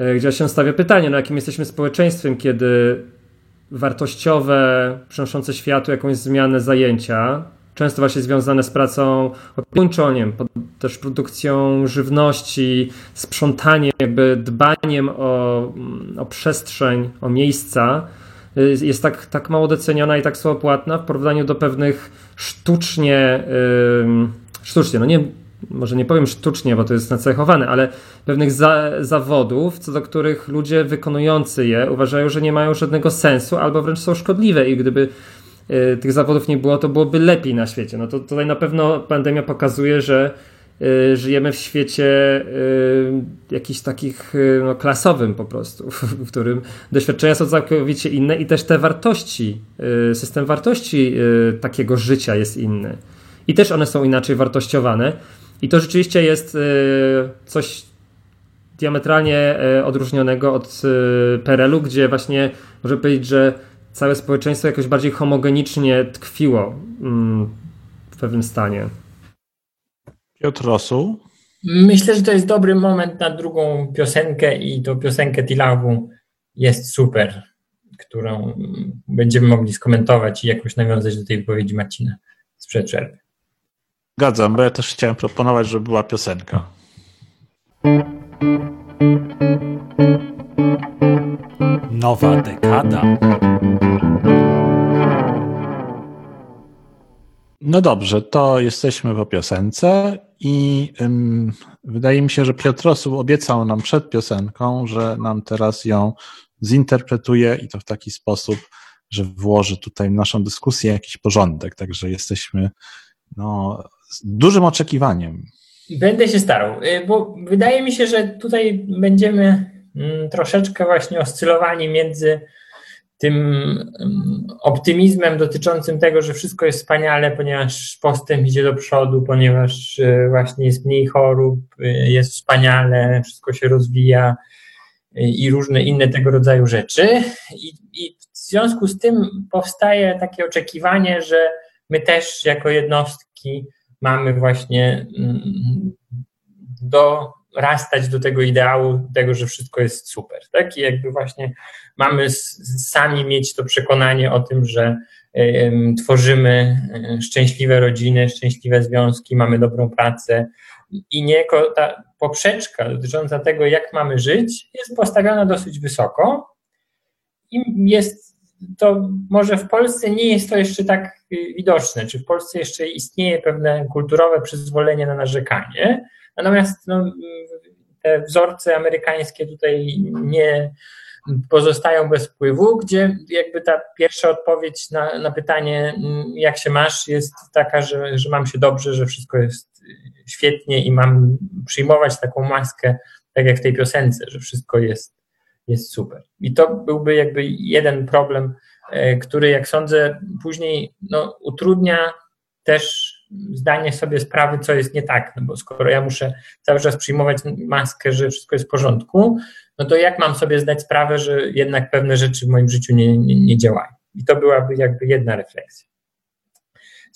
y, gdzie się stawia pytanie, no jakim jesteśmy społeczeństwem, kiedy wartościowe, przynoszące światu jakąś zmianę zajęcia, często właśnie związane z pracą opiekuńczą, też produkcją żywności, sprzątaniem, jakby dbaniem o, o przestrzeń, o miejsca, jest tak, tak mało doceniona i tak słabo płatna w porównaniu do pewnych sztucznie, yy, sztucznie, no nie, może nie powiem sztucznie, bo to jest nacechowane, ale pewnych za, zawodów, co do których ludzie wykonujący je uważają, że nie mają żadnego sensu albo wręcz są szkodliwe. I gdyby Y, tych zawodów nie było, to byłoby lepiej na świecie. No to tutaj na pewno pandemia pokazuje, że y, żyjemy w świecie y, jakichś takich no, klasowym po prostu, <laughs> w którym doświadczenia są całkowicie inne i też te wartości, system wartości takiego życia jest inny. I też one są inaczej wartościowane. I to rzeczywiście jest coś diametralnie odróżnionego od PRL-u, gdzie właśnie może powiedzieć, że całe społeczeństwo jakoś bardziej homogenicznie tkwiło mm, w pewnym stanie. Piotr Rosu. Myślę, że to jest dobry moment na drugą piosenkę i tą piosenkę Tilawu jest super, którą będziemy mogli skomentować i jakoś nawiązać do tej wypowiedzi Marcina sprzed przerwy. zgadzam, bo ja też chciałem proponować, żeby była piosenka. Nowa dekada. No dobrze, to jesteśmy po piosence i ym, wydaje mi się, że Piotrosu obiecał nam przed piosenką, że nam teraz ją zinterpretuje i to w taki sposób, że włoży tutaj w naszą dyskusję jakiś porządek. Także jesteśmy no, z dużym oczekiwaniem. Będę się starał, y, bo wydaje mi się, że tutaj będziemy mm, troszeczkę właśnie oscylowani między tym mm, optymizmem dotyczącym tego, że wszystko jest wspaniale, ponieważ postęp idzie do przodu, ponieważ y, właśnie jest mniej chorób, y, jest wspaniale, wszystko się rozwija i różne inne tego rodzaju rzeczy. I, I, w związku z tym powstaje takie oczekiwanie, że my też jako jednostki mamy właśnie mm, dorastać do tego ideału, tego, że wszystko jest super. Tak? I jakby właśnie mamy sami mieć to przekonanie o tym, że tworzymy e, szczęśliwe rodziny, szczęśliwe związki, mamy dobrą pracę i niejako ta poprzeczka dotycząca tego, jak mamy żyć, jest postawiona dosyć wysoko i jest to może w Polsce nie jest to jeszcze tak widoczne, czy w Polsce jeszcze istnieje pewne kulturowe przyzwolenie na narzekanie, natomiast no, te wzorce amerykańskie tutaj nie pozostają bez wpływu, gdzie jakby ta pierwsza odpowiedź na, na pytanie, jak się masz, jest taka, że, że mam się dobrze, że wszystko jest świetnie i mam przyjmować taką maskę, tak jak w tej piosence, że wszystko jest, jest super. I to byłby jakby jeden problem, który, jak sądzę, później no, utrudnia też zdanie sobie sprawy, co jest nie tak, no bo skoro ja muszę cały czas przyjmować maskę, że wszystko jest w porządku, no to jak mam sobie zdać sprawę, że jednak pewne rzeczy w moim życiu nie, nie, nie działają? I to byłaby jakby jedna refleksja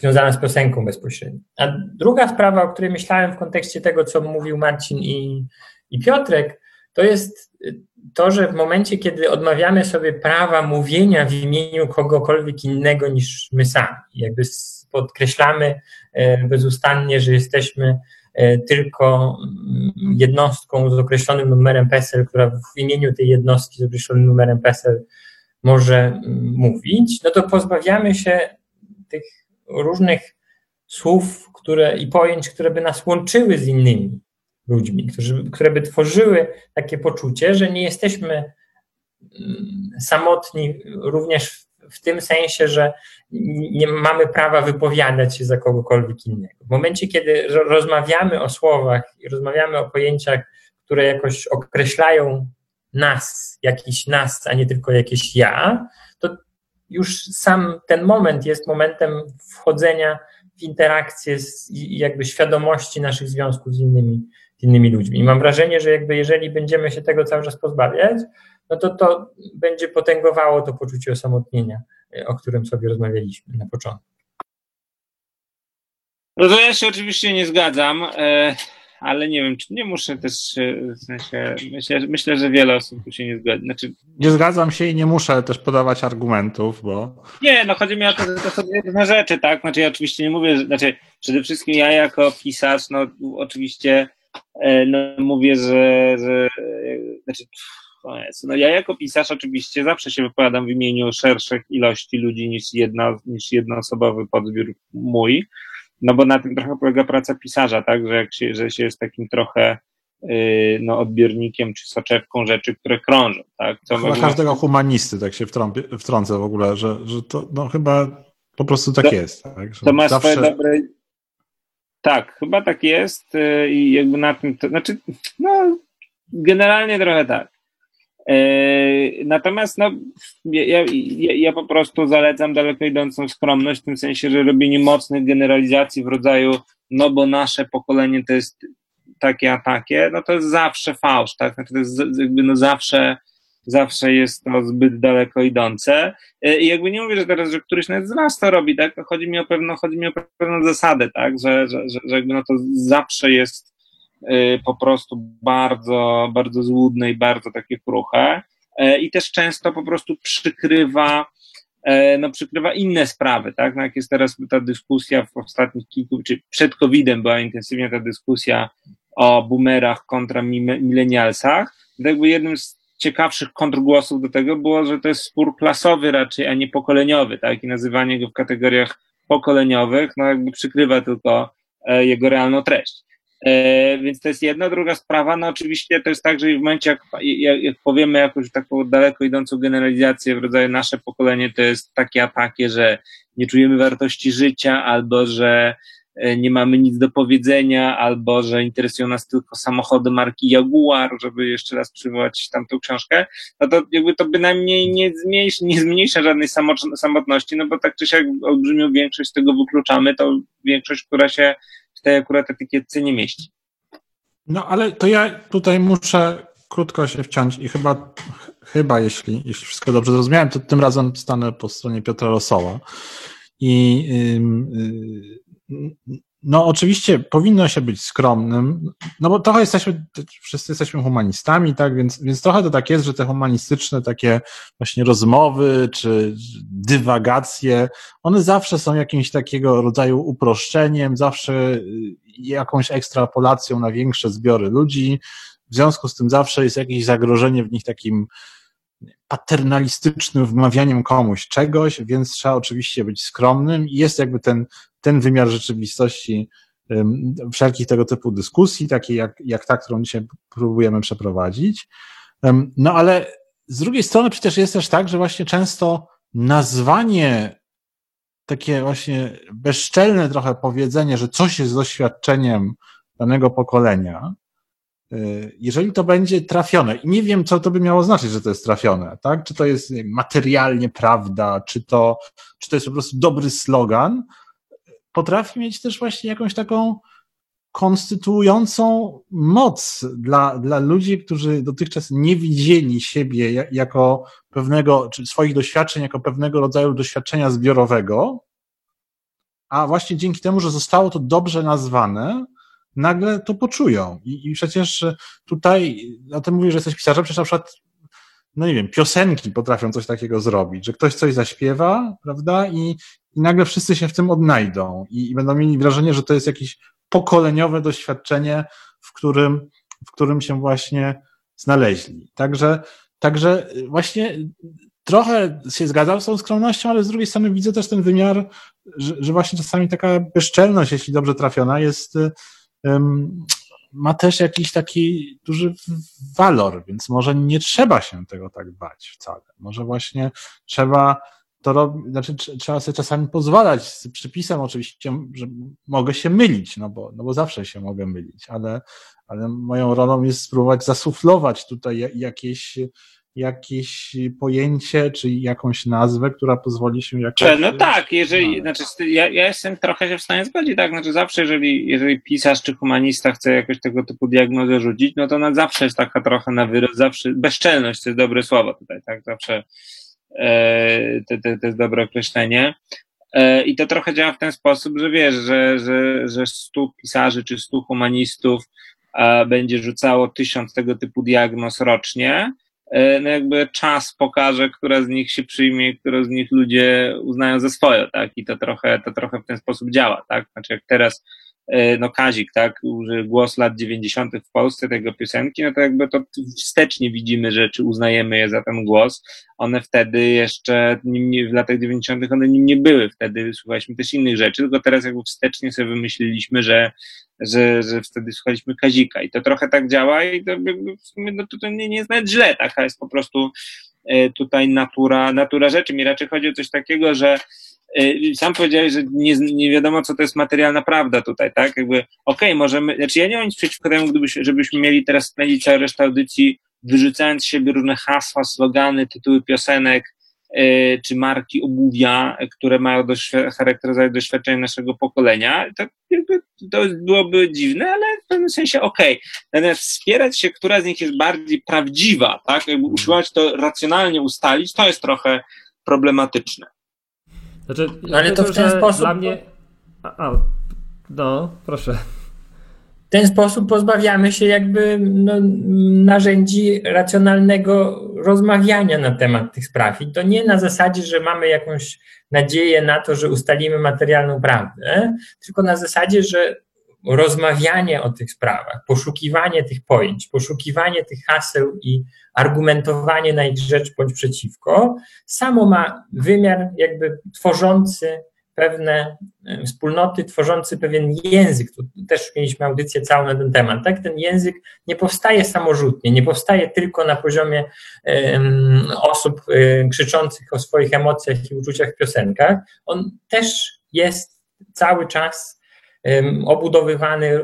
związana z piosenką bezpośrednio. A druga sprawa, o której myślałem w kontekście tego, co mówił Marcin i, i Piotrek, to jest to, że w momencie, kiedy odmawiamy sobie prawa mówienia w imieniu kogokolwiek innego niż my sami, jakby podkreślamy e, bezustannie, że jesteśmy e, tylko mm, jednostką z określonym numerem PESEL, która w imieniu tej jednostki z określonym numerem PESEL może mm, mówić, no to pozbawiamy się tych różnych słów które, i pojęć, które by nas łączyły z innymi ludźmi, którzy, które by tworzyły takie poczucie, że nie jesteśmy mm, samotni również w tym sensie, że nie mamy prawa wypowiadać się za kogokolwiek innego. W momencie, kiedy rozmawiamy o słowach i rozmawiamy o pojęciach, które jakoś określają nas, jakiś nas, a nie tylko jakieś ja, to już sam ten moment jest momentem wchodzenia w interakcję z jakby świadomości naszych związków z innymi, z innymi ludźmi. I mam wrażenie, że jakby jeżeli będziemy się tego cały czas pozbawiać, no to to będzie potęgowało to poczucie osamotnienia, o którym sobie rozmawialiśmy na początku. No to ja się oczywiście nie zgadzam. E, ale nie wiem, czy nie muszę też, w sensie, myślę, myślę, że wiele osób tu się nie zgadza. Znaczy, nie zgadzam się i nie muszę też podawać argumentów, bo... Nie, no chodzi mi o to, że to są różne rzeczy, tak? Znaczy ja oczywiście nie mówię, znaczy przede wszystkim ja jako pisarz, no oczywiście e, no, mówię, że, że znaczy, no ja jako pisarz oczywiście zawsze się wypowiadam w imieniu szerszych ilości ludzi niż, jedna, niż jednoosobowy podbiór mój, no bo na tym trochę polega praca pisarza, tak, że jak się, że się jest takim trochę yy, no, odbiornikiem czy soczewką rzeczy, które krążą, tak. Co chyba każdego humanisty tak się wtrąpię, wtrącę w ogóle, że, że to no, chyba po prostu tak to, jest. Tak, to ma zawsze... swoje dobre... Tak, chyba tak jest yy, i jakby na tym, to, znaczy, no, generalnie trochę tak. E, natomiast no, ja, ja, ja, po prostu zalecam daleko idącą skromność, w tym sensie, że robienie mocnych generalizacji w rodzaju, no bo nasze pokolenie to jest takie a takie, no to jest zawsze fałsz, tak? Znaczy to jest jakby no zawsze, zawsze jest to zbyt daleko idące. E, I jakby nie mówię, że teraz, że któryś z nas to robi, tak? Chodzi mi o pewną, chodzi mi o pewną zasadę, tak? Że, że, że, jakby no to zawsze jest Y, po prostu bardzo, bardzo złudne i bardzo takie kruche. Y, I też często po prostu przykrywa e, no, przykrywa inne sprawy, tak? No, jak jest teraz ta dyskusja w ostatnich kilku, czy przed COVID-em była intensywnie ta dyskusja o boomerach kontra milenialsach, jakby jednym z ciekawszych kontrgłosów do tego było, że to jest spór klasowy raczej, a nie pokoleniowy, tak? I nazywanie go w kategoriach pokoleniowych, no jakby przykrywa tylko e, jego realną treść. E, więc to jest jedna. Druga sprawa, no oczywiście to jest tak, że w momencie, jak, jak, jak powiemy jakąś taką daleko idącą generalizację w rodzaju nasze pokolenie to jest takie a takie, że nie czujemy wartości życia, albo że nie mamy nic do powiedzenia, albo że interesują nas tylko samochody marki Jaguar, żeby jeszcze raz przywołać tamtą książkę, no to jakby to bynajmniej nie zmniejsza, nie zmniejsza żadnej samotności, no bo tak czy siak olbrzymią większość z tego wykluczamy, to większość, która się w tej akurat etykietce nie mieści. No ale to ja tutaj muszę krótko się wciąć i chyba, chyba jeśli, jeśli wszystko dobrze zrozumiałem, to tym razem stanę po stronie Piotra Rosoła. I yy, no oczywiście powinno się być skromnym, no bo trochę jesteśmy, wszyscy jesteśmy humanistami, tak, więc, więc trochę to tak jest, że te humanistyczne takie właśnie rozmowy czy dywagacje, one zawsze są jakimś takiego rodzaju uproszczeniem, zawsze y, jakąś ekstrapolacją na większe zbiory ludzi, w związku z tym zawsze jest jakieś zagrożenie w nich takim paternalistycznym wmawianiem komuś czegoś, więc trzeba oczywiście być skromnym i jest jakby ten ten wymiar rzeczywistości wszelkich tego typu dyskusji, takiej jak, jak ta, którą dzisiaj próbujemy przeprowadzić. No ale z drugiej strony przecież jest też tak, że właśnie często nazwanie takie właśnie bezczelne trochę powiedzenie, że coś jest doświadczeniem danego pokolenia, jeżeli to będzie trafione, i nie wiem, co to by miało znaczyć, że to jest trafione, tak? Czy to jest materialnie prawda, czy to, czy to jest po prostu dobry slogan, potrafi mieć też właśnie jakąś taką konstytuującą moc dla, dla ludzi, którzy dotychczas nie widzieli siebie jako pewnego, czy swoich doświadczeń jako pewnego rodzaju doświadczenia zbiorowego, a właśnie dzięki temu, że zostało to dobrze nazwane, nagle to poczują. I, i przecież tutaj, o tym mówię, że jesteś pisarzem, przecież na przykład, no nie wiem, piosenki potrafią coś takiego zrobić, że ktoś coś zaśpiewa, prawda, i, i nagle wszyscy się w tym odnajdą i, i będą mieli wrażenie, że to jest jakieś pokoleniowe doświadczenie, w którym, w którym się właśnie znaleźli. Także, także właśnie trochę się zgadzam z tą skromnością, ale z drugiej strony widzę też ten wymiar, że, że właśnie czasami taka bezczelność, jeśli dobrze trafiona, jest, ma też jakiś taki duży walor, więc może nie trzeba się tego tak bać wcale. Może właśnie trzeba to robi, znaczy trzeba sobie czasami pozwalać z przypisem oczywiście, że mogę się mylić, no bo, no bo zawsze się mogę mylić, ale, ale moją rolą jest spróbować zasuflować tutaj jakieś, jakieś pojęcie, czy jakąś nazwę, która pozwoli się jakoś... No tak, jeżeli, znaczy ja, ja jestem trochę się w stanie zgodzić, tak, znaczy zawsze jeżeli, jeżeli pisarz czy humanista chce jakoś tego typu diagnozę rzucić, no to na zawsze jest taka trochę na wyrost, zawsze, bezczelność to jest dobre słowo tutaj, tak, zawsze E, to, to, to jest dobre określenie. E, I to trochę działa w ten sposób, że wiesz, że, że, że stu pisarzy czy stu humanistów będzie rzucało tysiąc tego typu diagnoz rocznie, e, no jakby czas pokaże, która z nich się przyjmie, które z nich ludzie uznają za swoje, tak? I to trochę, to trochę w ten sposób działa, tak? Znaczy jak teraz E, no Kazik, tak, głos lat 90. w Polsce tego piosenki, no to jakby to wstecznie widzimy rzeczy, uznajemy je za ten głos. One wtedy jeszcze, w latach 90. one nim nie były, wtedy słuchaliśmy też innych rzeczy, tylko teraz jakby wstecznie sobie wymyśliliśmy, że, że, że wtedy słuchaliśmy Kazika i to trochę tak działa i to, w sumie, no, to, to nie, nie jest nawet źle, taka jest po prostu e, tutaj natura, natura rzeczy. Mi raczej chodzi o coś takiego, że sam powiedziałeś, że nie, nie wiadomo, co to jest materialna prawda tutaj, tak? Jakby, okej, okay, możemy, znaczy ja nie mam nic przeciwko temu, gdybyś, żebyśmy mieli teraz spędzić całą resztę audycji, wyrzucając z siebie różne hasła, slogany, tytuły piosenek, yy, czy marki obuwia, które mają doświ- charakteryzować doświadczenie naszego pokolenia, to, jakby, to byłoby dziwne, ale w pewnym sensie okej. Okay. Natomiast wspierać się, która z nich jest bardziej prawdziwa, tak? Jakby usiłować to racjonalnie ustalić, to jest trochę problematyczne. Znaczy, no, ale to w ten sposób. Dla mnie. A, a, no, proszę. W ten sposób pozbawiamy się jakby no, narzędzi racjonalnego rozmawiania na temat tych spraw. I to nie na zasadzie, że mamy jakąś nadzieję na to, że ustalimy materialną prawdę, tylko na zasadzie, że rozmawianie o tych sprawach, poszukiwanie tych pojęć, poszukiwanie tych haseł i argumentowanie na ich rzecz bądź przeciwko, samo ma wymiar jakby tworzący pewne e, wspólnoty, tworzący pewien język. Tu też mieliśmy audycję całą na ten temat. Tak? Ten język nie powstaje samorzutnie, nie powstaje tylko na poziomie um, osób um, krzyczących o swoich emocjach i uczuciach w piosenkach. On też jest cały czas obudowywany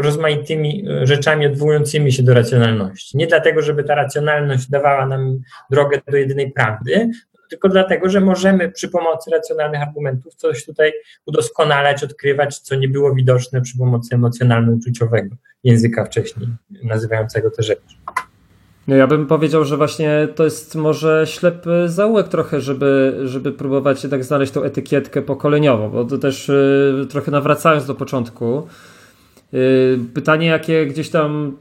rozmaitymi rzeczami odwołującymi się do racjonalności. Nie dlatego, żeby ta racjonalność dawała nam drogę do jedynej prawdy, tylko dlatego, że możemy przy pomocy racjonalnych argumentów coś tutaj udoskonalać, odkrywać, co nie było widoczne przy pomocy emocjonalno-uczuciowego języka wcześniej nazywającego te rzeczy. No ja bym powiedział, że właśnie to jest może ślepy zaułek trochę, żeby, żeby próbować jednak znaleźć tą etykietkę pokoleniową, bo to też y, trochę nawracając do początku, y, pytanie jakie gdzieś tam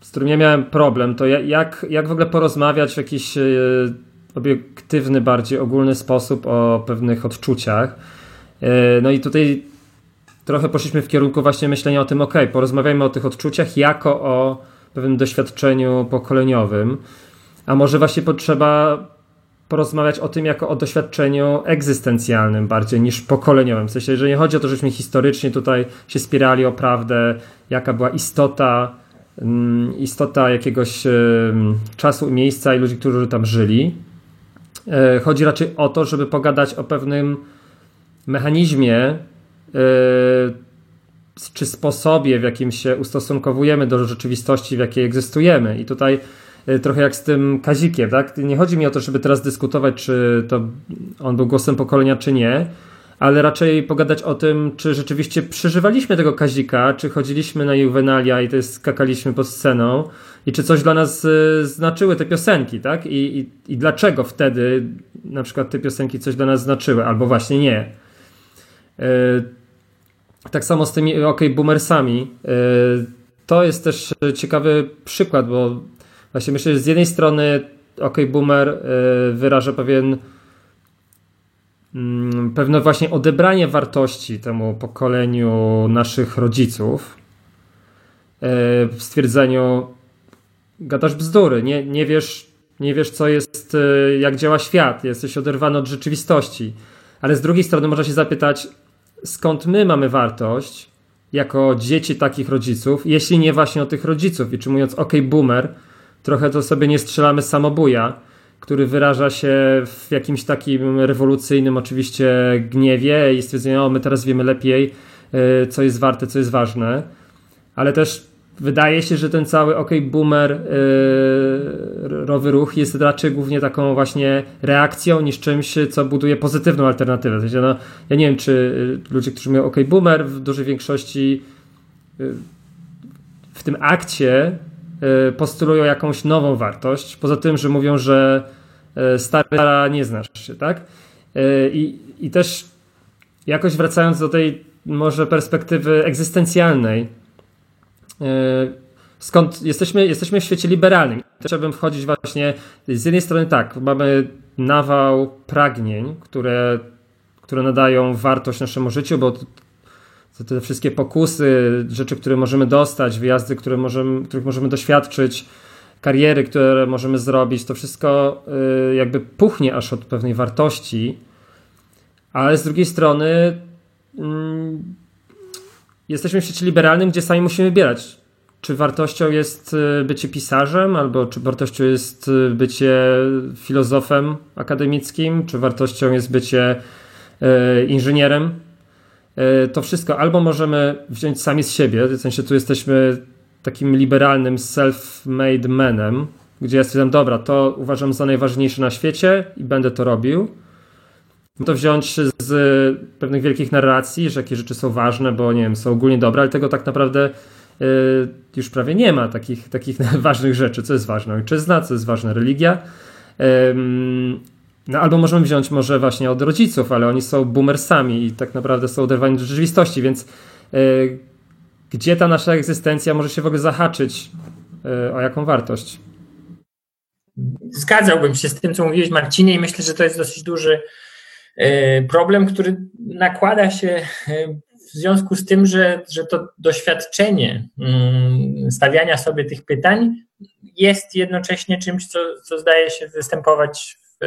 z którym ja miałem problem, to jak, jak w ogóle porozmawiać w jakiś e, obiektywny, bardziej ogólny sposób o pewnych odczuciach. No i tutaj trochę poszliśmy w kierunku właśnie myślenia o tym, ok, porozmawiajmy o tych odczuciach jako o pewnym doświadczeniu pokoleniowym, a może właśnie potrzeba porozmawiać o tym jako o doświadczeniu egzystencjalnym bardziej niż pokoleniowym. W sensie, że nie chodzi o to, żeśmy historycznie tutaj się spierali o prawdę, jaka była istota Mm, istota jakiegoś czasu, miejsca i ludzi, którzy tam żyli. E, chodzi raczej o to, żeby pogadać o pewnym mechanizmie czy sposobie, w jakim się ustosunkowujemy do rzeczywistości, w jakiej egzystujemy. I tutaj e, trochę jak z tym Kazikiem, tak? Nie chodzi mi o to, żeby teraz dyskutować, czy to on był głosem pokolenia, czy nie, ale raczej pogadać o tym, czy rzeczywiście przeżywaliśmy tego Kazika, czy chodziliśmy na Juvenalia i to skakaliśmy pod sceną i czy coś dla nas y, znaczyły te piosenki, tak? I, i, I dlaczego wtedy na przykład te piosenki coś dla nas znaczyły, albo właśnie nie. Y, tak samo z tymi OK Boomersami. Y, to jest też ciekawy przykład, bo właśnie myślę, że z jednej strony OK Boomer wyraża pewien Mm, pewne właśnie odebranie wartości temu pokoleniu naszych rodziców e, w stwierdzeniu gadasz bzdury, nie, nie, wiesz, nie wiesz co jest, e, jak działa świat, jesteś oderwany od rzeczywistości. Ale z drugiej strony można się zapytać, skąd my mamy wartość jako dzieci takich rodziców, jeśli nie właśnie od tych rodziców. I czy mówiąc ok, boomer, trochę to sobie nie strzelamy samobuja, który wyraża się w jakimś takim rewolucyjnym oczywiście gniewie i stwierdzeniu, o my teraz wiemy lepiej, e, co jest warte, co jest ważne, ale też wydaje się, że ten cały OK Boomer yy, rowy ruch jest raczej głównie taką właśnie reakcją niż czymś, co buduje pozytywną alternatywę. W sensie, no, ja nie wiem, czy ludzie, którzy mówią OK Boomer w dużej większości yy, w tym akcie Y, postulują jakąś nową wartość, poza tym, że mówią, że y, stara nie znasz się, tak? Y, I, I też jakoś wracając do tej może perspektywy egzystencjalnej, skąd jesteśmy, jesteśmy w świecie liberalnym. Trzeba wchodzić właśnie z jednej strony tak, mamy nawał pragnień, które, które nadają wartość naszemu życiu, bo te wszystkie pokusy, rzeczy, które możemy dostać, wyjazdy, które możemy, których możemy doświadczyć, kariery, które możemy zrobić, to wszystko y, jakby puchnie aż od pewnej wartości, ale z drugiej strony mm, jesteśmy w świecie liberalnym, gdzie sami musimy wybierać, czy wartością jest y, bycie pisarzem, albo czy wartością jest y, bycie filozofem akademickim, czy wartością jest bycie inżynierem E, to wszystko albo możemy wziąć sami z siebie, w sensie tu jesteśmy takim liberalnym self-made manem, gdzie ja stwierdzam, dobra, to uważam za najważniejsze na świecie i będę to robił. To wziąć z pewnych wielkich narracji, że jakie rzeczy są ważne, bo nie wiem, są ogólnie dobre, ale tego tak naprawdę e, już prawie nie ma takich, takich <laughs> ważnych rzeczy. Co jest ważne? Ojczyzna, co jest ważne? Religia. No albo możemy wziąć może właśnie od rodziców, ale oni są boomersami i tak naprawdę są oderwani od rzeczywistości, więc yy, gdzie ta nasza egzystencja może się w ogóle zahaczyć o jaką wartość? Zgadzałbym się z tym, co mówiłeś, Marcinie, i myślę, że to jest dosyć duży problem, który nakłada się y, w związku z tym, że, że to doświadczenie mm, stawiania sobie tych pytań jest jednocześnie czymś, co, co zdaje się występować w,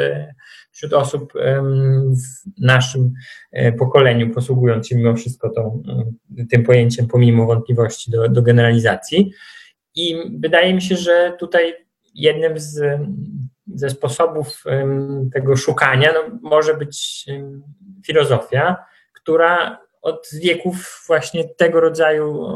wśród osób w naszym e, pokoleniu, posługując się mimo wszystko tą, tym pojęciem, pomimo wątpliwości do, do generalizacji. I wydaje mi się, że tutaj jednym z, ze sposobów tego szukania no, może być filozofia, która od wieków właśnie tego rodzaju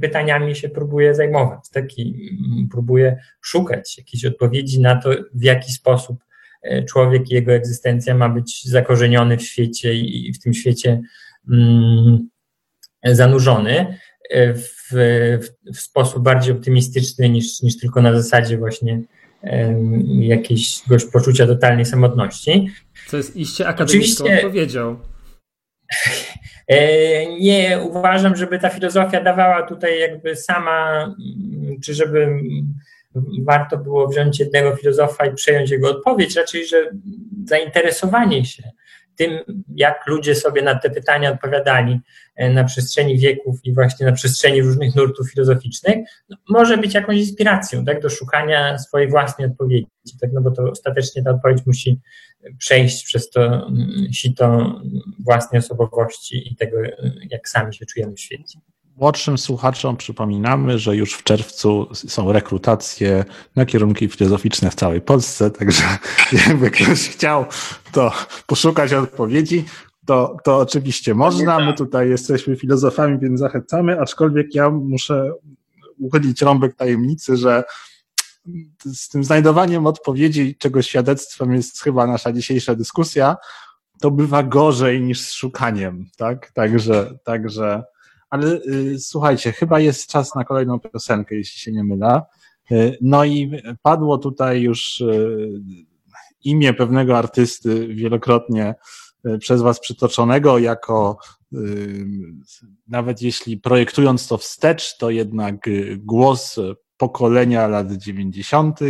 pytaniami się próbuje zajmować, tak? I próbuje szukać jakiejś odpowiedzi na to, w jaki sposób e, człowiek i jego egzystencja ma być zakorzeniony w świecie i w tym świecie mm, zanurzony e, w, w, sposób bardziej optymistyczny niż, niż tylko na zasadzie właśnie jakiegoś poczucia totalnej samotności. Co jest iście akademicką Oczywiście, odpowiedzią. E, nie uważam, żeby ta filozofia dawała tutaj jakby sama, mm, czy żeby warto było wziąć jednego filozofa i przejąć jego odpowiedź, raczej, że zainteresowanie się tym, jak ludzie sobie na te pytania odpowiadali e, na przestrzeni wieków i właśnie na przestrzeni różnych nurtów filozoficznych, no, może być jakąś inspiracją tak, do szukania swojej własnej odpowiedzi, tak, no bo to ostatecznie ta odpowiedź musi przejść przez to mm, sito własnej osobowości i tego, jak sami się czujemy w świecie. Młodszym słuchaczom przypominamy, że już w czerwcu są rekrutacje na kierunki filozoficzne w całej Polsce, także <laughs> jakby ktoś chciał to poszukać odpowiedzi, to, to oczywiście można. My tutaj jesteśmy filozofami, więc zachęcamy, aczkolwiek ja muszę uchylić rąbek tajemnicy, że z tym znajdowaniem odpowiedzi, czego świadectwem jest chyba nasza dzisiejsza dyskusja, to bywa gorzej niż z szukaniem, tak? Także, także, ale y, słuchajcie, chyba jest czas na kolejną piosenkę, jeśli się nie mylę. Y, no i padło tutaj już y, imię pewnego artysty wielokrotnie przez Was przytoczonego jako nawet jeśli projektując to wstecz, to jednak głos pokolenia lat 90.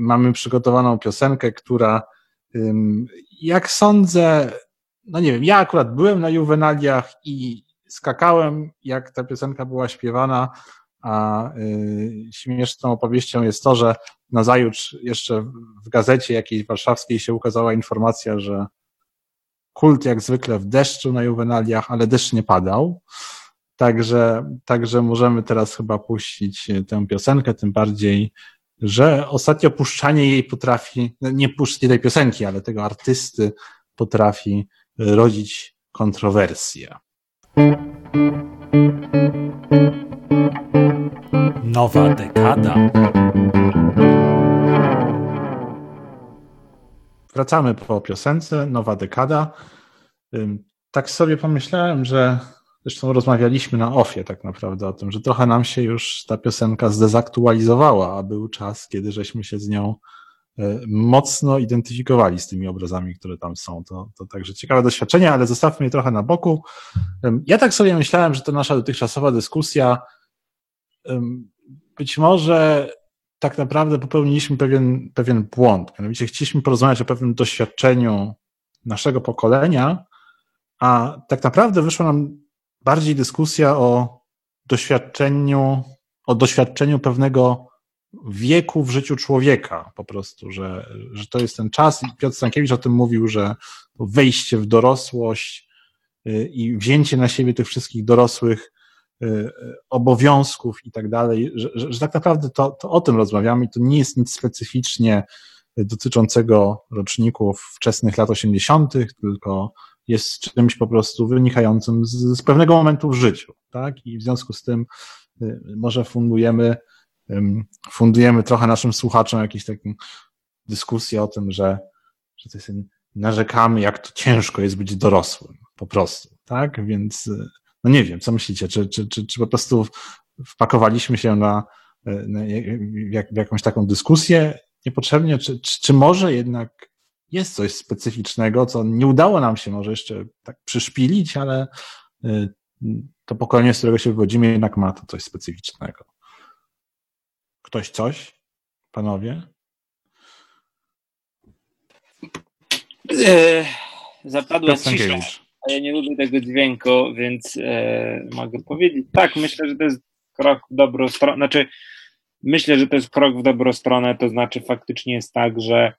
Mamy przygotowaną piosenkę, która, jak sądzę, no nie wiem, ja akurat byłem na juwenaliach i skakałem, jak ta piosenka była śpiewana, a śmieszną opowieścią jest to, że nazajutrz jeszcze w gazecie jakiejś warszawskiej się ukazała informacja, że kult jak zwykle w deszczu na juwenaliach, ale deszcz nie padał. Także, także możemy teraz chyba puścić tę piosenkę, tym bardziej, że ostatnio puszczanie jej potrafi, no nie puszczanie tej piosenki, ale tego artysty potrafi rodzić kontrowersje. Nowa dekada. Wracamy po piosence, nowa dekada. Tak sobie pomyślałem, że zresztą rozmawialiśmy na ofie tak naprawdę o tym, że trochę nam się już ta piosenka zdezaktualizowała, a był czas, kiedy żeśmy się z nią mocno identyfikowali z tymi obrazami, które tam są. To, to także ciekawe doświadczenie, ale zostawmy je trochę na boku. Ja tak sobie myślałem, że to nasza dotychczasowa dyskusja być może tak naprawdę popełniliśmy pewien, pewien błąd. Mianowicie chcieliśmy porozmawiać o pewnym doświadczeniu naszego pokolenia, a tak naprawdę wyszła nam bardziej dyskusja o doświadczeniu, o doświadczeniu pewnego wieku w życiu człowieka, po prostu, że, że to jest ten czas. I Piotr Stankiewicz o tym mówił, że wejście w dorosłość y, i wzięcie na siebie tych wszystkich dorosłych Y, obowiązków i tak dalej, że, że, że tak naprawdę to, to o tym rozmawiamy i to nie jest nic specyficznie dotyczącego roczników wczesnych lat 80., tylko jest czymś po prostu wynikającym z, z pewnego momentu w życiu, tak? I w związku z tym y, może fundujemy, fundujemy trochę naszym słuchaczom jakąś taką dyskusję o tym, że, że to jest, narzekamy, jak to ciężko jest być dorosłym, po prostu, tak? Więc y, no nie wiem, co myślicie? Czy, czy, czy, czy po prostu wpakowaliśmy się na, na jak, jakąś taką dyskusję niepotrzebnie, czy, czy, czy może jednak jest coś specyficznego, co nie udało nam się może jeszcze tak przyszpilić, ale y, to pokolenie, z którego się wywodzimy, jednak ma to coś specyficznego. Ktoś coś? Panowie? E, zapadła cisza, a ja nie lubię tego dźwięku, więc e, mogę powiedzieć. Tak, myślę, że to jest krok w dobrą stronę. Znaczy, myślę, że to jest krok w dobrą stronę, to znaczy faktycznie jest tak, że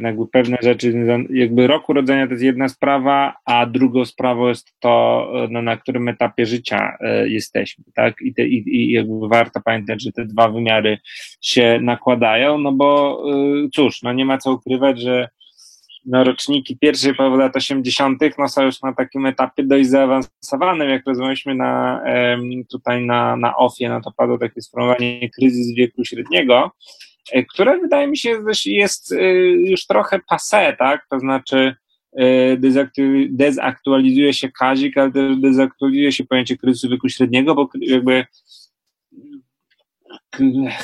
jakby pewne rzeczy, związane- jakby rok urodzenia to jest jedna sprawa, a drugą sprawą jest to, e, no, na którym etapie życia e, jesteśmy, tak? I, te, i, I jakby warto pamiętać, że te dwa wymiary się nakładają, no bo e, cóż, no nie ma co ukrywać, że no, roczniki pierwszej połowy lat 80. No, są już na takim etapie dość zaawansowanym, jak rozmawialiśmy na, tutaj na, na OFie, no to padło takie sformułowanie kryzys wieku średniego, e, które wydaje mi się że jest e, już trochę passé, tak? To znaczy e, dezaktu- dezaktualizuje się kazik, ale też dezaktualizuje się pojęcie kryzysu wieku średniego, bo jakby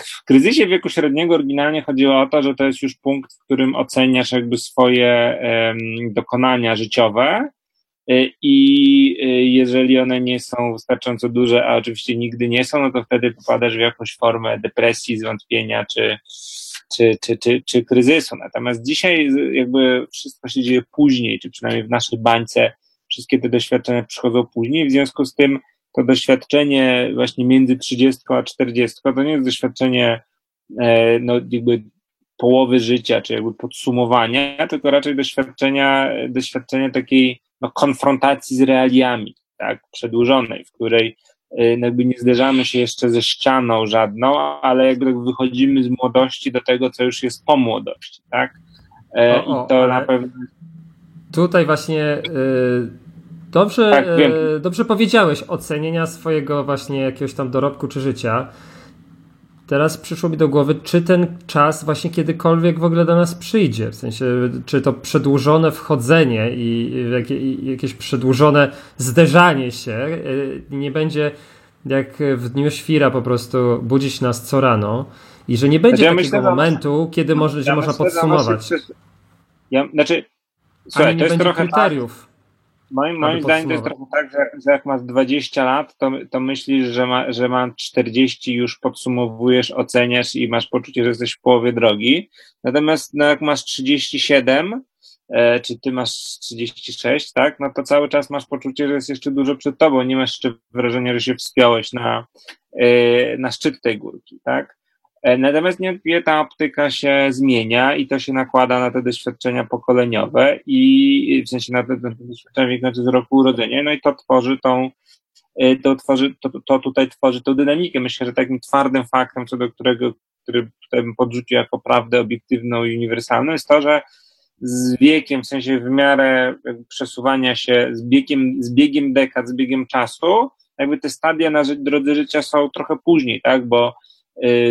w kryzysie wieku średniego oryginalnie chodziło o to, że to jest już punkt, w którym oceniasz jakby swoje dokonania życiowe i y, jeżeli one nie są wystarczająco duże, a oczywiście nigdy nie są, no to wtedy popadasz w jakąś formę depresji, zwątpienia czy, czy, czy, czy, czy kryzysu. Natomiast dzisiaj jakby wszystko się dzieje później, czy przynajmniej w naszej bańce wszystkie te doświadczenia przychodzą później, w związku z tym to doświadczenie właśnie między 30 a 40 to nie jest doświadczenie e, no, jakby połowy życia, czy jakby podsumowania, tylko raczej doświadczenia, doświadczenie takiej no, konfrontacji z realiami, tak, przedłużonej, w której e, no, jakby nie zderzamy się jeszcze ze ścianą żadną, ale jakby tak wychodzimy z młodości do tego, co już jest po młodości, tak? E, O, I to na pewno Tutaj właśnie y, dobrze, Tak, y, dobrze powiedziałeś ocenienia swojego właśnie jakiegoś tam dorobku czy życia. Teraz przyszło mi do głowy, czy ten czas właśnie kiedykolwiek w ogóle do nas przyjdzie. W sensie, czy to przedłużone wchodzenie i i jakieś przedłużone zderzanie się y, nie będzie jak w dniu świra po prostu budzić nas co rano i że nie będzie Znaczy, ja takiego myślę, że- momentu, kiedy może, że Ja można myślę, że podsumować. przys- Ja, znaczy, słuchaj, nie to jest będzie trochę tak, kryteriów. Moim, moim zdaniem to jest trochę tak, że, że jak masz 20 lat, to, to myślisz, że, ma, że mam 40, już podsumowujesz, oceniasz i masz poczucie, że jesteś w połowie drogi. Natomiast no, jak masz 37, e, czy ty masz 36, tak, no to cały czas masz poczucie, że jest jeszcze dużo przed tobą, nie masz jeszcze wrażenia, że się wspiąłeś na, e, na szczyt tej górki, tak. E, Natomiast niewątpliwie ta optyka się zmienia i to się nakłada na te doświadczenia pokoleniowe i w sensie na te, na te doświadczenia wynikające z roku urodzenia, no i to tworzy tą, e, to tworzy, to, to tutaj tworzy tą dynamikę. Myślę, że takim twardym faktem, co do którego, który bym podrzucił jako prawdę obiektywną i uniwersalną, jest to, że z wiekiem, w sensie w miarę przesuwania się, z biegiem, z biegiem dekad, z biegiem czasu, jakby te stadia na drodze życia są trochę później, tak, bo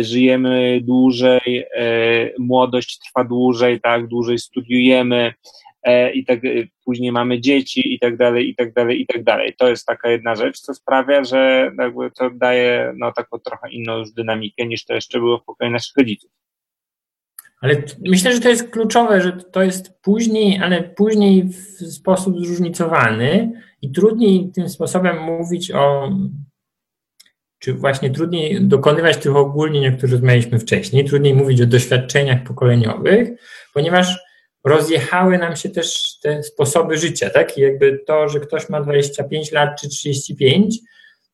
żyjemy dłużej, y, młodość trwa dłużej, tak, dłużej studiujemy e, i tak później mamy dzieci i tak dalej, i tak dalej, i tak dalej. To jest taka jedna rzecz, co sprawia, że jakby to daje no, taką trochę inną już dynamikę niż to jeszcze było w pokoju naszych rodziców. Ale myślę, że to jest kluczowe, że to jest później, ale później w sposób zróżnicowany i trudniej tym sposobem mówić o, czy właśnie trudniej dokonywać tych ogólnień, o których rozmawialiśmy wcześniej, trudniej mówić o doświadczeniach pokoleniowych, ponieważ rozjechały nam się też te sposoby życia, tak? I jakby to, że ktoś ma 25 lat czy 35,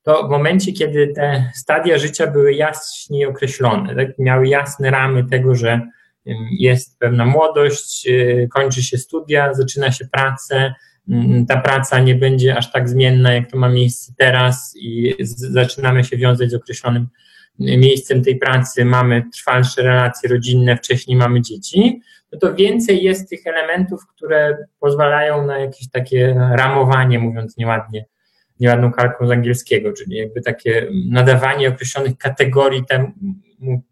to w momencie, kiedy te stadia życia były jaśniej określone, tak? miały jasne ramy tego, że jest pewna młodość, y, kończy się studia, zaczyna się pracę. Mm, Ta praca nie będzie aż tak zmienna, jak to ma miejsce teraz, i zaczynamy się wiązać z określonym y, miejscem tej pracy, mamy trwalsze relacje rodzinne, wcześniej mamy dzieci, no to więcej jest tych elementów, które pozwalają na jakieś takie ramowanie, mówiąc nieładnie, nieładną kalką z angielskiego, czyli jakby takie nadawanie określonych kategorii temu,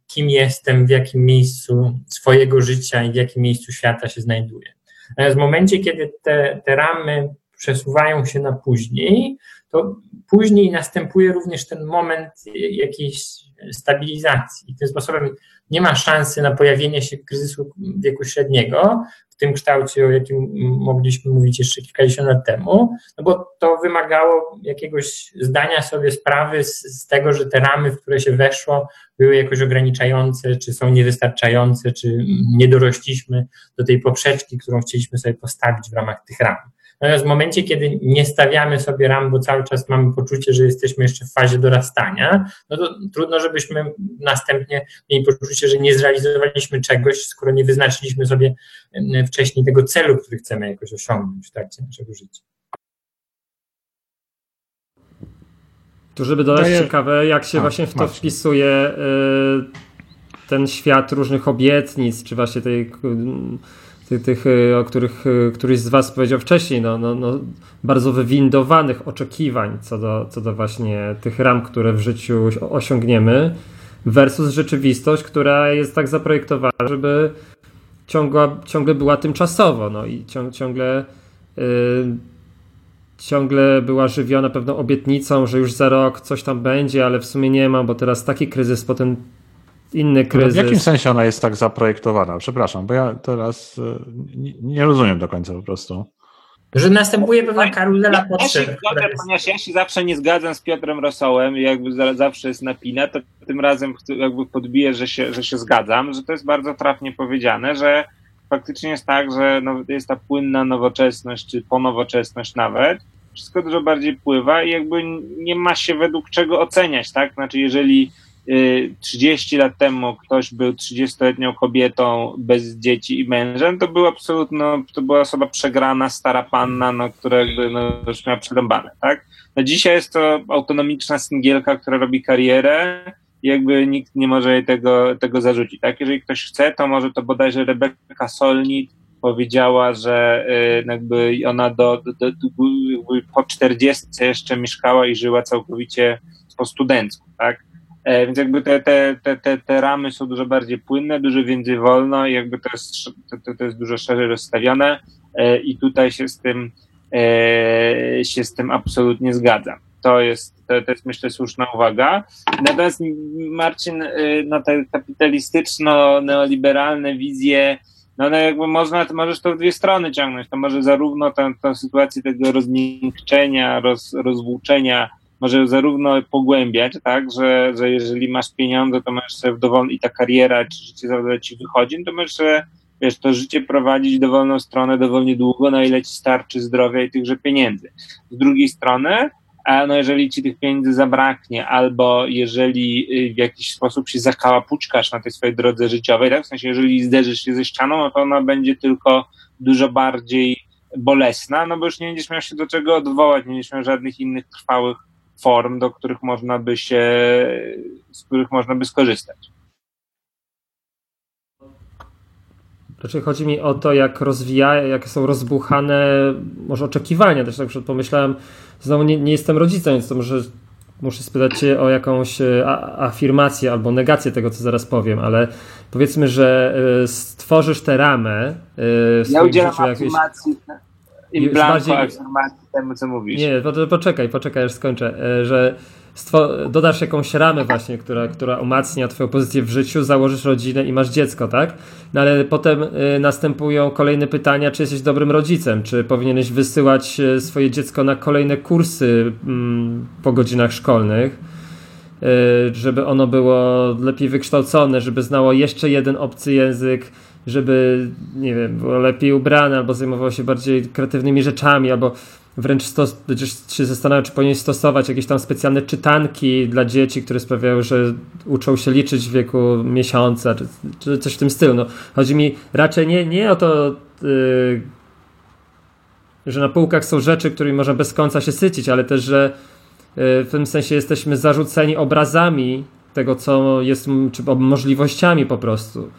kim jestem, w jakim miejscu swojego życia i w jakim miejscu świata się znajduję. Natomiast w momencie, kiedy te, te ramy przesuwają się na później, to później następuje również ten moment jakiejś stabilizacji. Tym sposobem nie ma szansy na pojawienie się kryzysu wieku średniego, w tym kształcie, o jakim mogliśmy mówić jeszcze kilkadziesiąt lat temu, no bo to wymagało jakiegoś zdania sobie sprawy z, z tego, że te ramy, w które się weszło, były jakoś ograniczające, czy są niewystarczające, czy nie dorośliśmy do tej poprzeczki, którą chcieliśmy sobie postawić w ramach tych ram. Natomiast w momencie, kiedy nie stawiamy sobie ram, bo cały czas mamy poczucie, że jesteśmy jeszcze w fazie dorastania, no to trudno, żebyśmy następnie mieli poczucie, że nie zrealizowaliśmy czegoś, skoro nie wyznaczyliśmy sobie wcześniej tego celu, który chcemy jakoś osiągnąć w trakcie naszego życia. Tu, żeby dodać Daję- ciekawe, jak się A, właśnie w to wpisuje y, ten świat różnych obietnic, czy właśnie tej, y, tych, tych o których y, któryś z Was powiedział wcześniej, no, no, no, bardzo wywindowanych oczekiwań co do, co do właśnie tych ram, które w życiu osi- osiągniemy, versus rzeczywistość, która jest tak zaprojektowana, żeby ciągła, ciągle była tymczasowo, no i ciąg, ciągle y, ciągle była żywiona pewną obietnicą, że już za rok coś tam będzie, ale w sumie nie ma, bo teraz taki kryzys, potem inny W kryzys. jakim sensie ona jest tak zaprojektowana? Przepraszam, bo ja teraz e, nie, rozumiem do końca po prostu. Że następuje pewna karuzela Ja potrzeb. zgodzę, jest- ponieważ ja się zawsze nie zgadzam z Piotrem Rosołem i jakby za- zawsze jest napina, to tym razem jakby podbiję, że się, że się zgadzam, że to jest bardzo trafnie powiedziane, że faktycznie jest tak, że no, jest ta płynna nowoczesność, czy ponowoczesność nawet, wszystko dużo bardziej pływa i jakby nie ma się według czego oceniać, tak? Znaczy, jeżeli 30 lat temu ktoś był 30-letnią kobietą bez dzieci i mężem, to był absolutno, to była osoba przegrana, stara panna, no, która jakby no, już miała przerąbane, tak? No dzisiaj jest to autonomiczna singielka, która robi karierę i jakby nikt nie może jej tego, tego zarzucić, tak? Jeżeli ktoś chce, to może to bodajże Rebecca Solnit powiedziała, że y, jakby ona do, do, do, po 40 jeszcze mieszkała i żyła całkowicie po studencku, tak? E, Więc jakby te, te, te, te, te ramy są dużo bardziej płynne, dużo więcej wolno i jakby to jest, to, to, jest dużo szerzej rozstawione e, i tutaj się z tym e, się z tym absolutnie zgadzam. To jest, to, to jest myślę słuszna uwaga. Natomiast Marcin, no te kapitalistyczno-neoliberalne wizje, no, no jakby można, to możesz to w dwie strony ciągnąć. To może zarówno tę sytuację tego rozmiękczenia, roz, rozwłóczenia może zarówno pogłębiać, tak, że, że jeżeli masz pieniądze, to możesz sobie w dowolny, i ta kariera, czy życie zawodowe ci wychodzi, no to możesz sobie, wiesz, to życie prowadzić dowolną stronę dowolnie długo, na ile ci starczy zdrowia i tychże pieniędzy. Z drugiej strony, a no jeżeli ci tych pieniędzy zabraknie, albo jeżeli y, w jakiś sposób się zakałapuczkasz na tej swojej drodze życiowej, tak, w sensie jeżeli zderzysz się ze ścianą, no to ona będzie tylko dużo bardziej bolesna, no bo już nie będziesz miał się do czego odwołać, nie będziesz miał żadnych innych trwałych form, do których można by się, z których można by skorzystać. Raczej chodzi mi o to, jak rozwija, jak są rozbuchane może oczekiwania. Też tak pomyślałem, znowu nie, nie jestem rodzicem, więc to może muszę spytać cię o jakąś e, afirmację albo negację tego, co zaraz powiem, ale powiedzmy, że e, stworzysz tę ramę e, w Ja swoim udzielam życiu jakiejś... afirmacji, Już in blanco bardziej- temu, co mówisz. Nie, po- poczekaj, poczekaj, aż skończę. E, Że stwo- dodasz jakąś ramę właśnie, która, która umacnia twoją pozycję w życiu, założysz rodzinę i masz dziecko, tak? No ale potem e, następują kolejne pytania, czy jesteś dobrym rodzicem, czy powinieneś wysyłać e, swoje dziecko na kolejne kursy mm, po godzinach szkolnych, żeby ono było lepiej wykształcone, żeby znało jeszcze jeden obcy język, żeby, nie wiem, było lepiej ubrane, albo zajmowało się bardziej kreatywnymi rzeczami, albo wręcz stos- się zastanawiał, czy powinien stosować jakieś tam specjalne czytanki dla dzieci, które sprawiają, że uczą się liczyć w wieku miesiąca, czy, czy coś w tym stylu. No, chodzi mi raczej nie, nie o to, yy, że na półkach są rzeczy, którymi można bez końca się sycić, ale też, że yy, w tym sensie jesteśmy zarzuceni obrazami tego, co jest, czy możliwościami po prostu.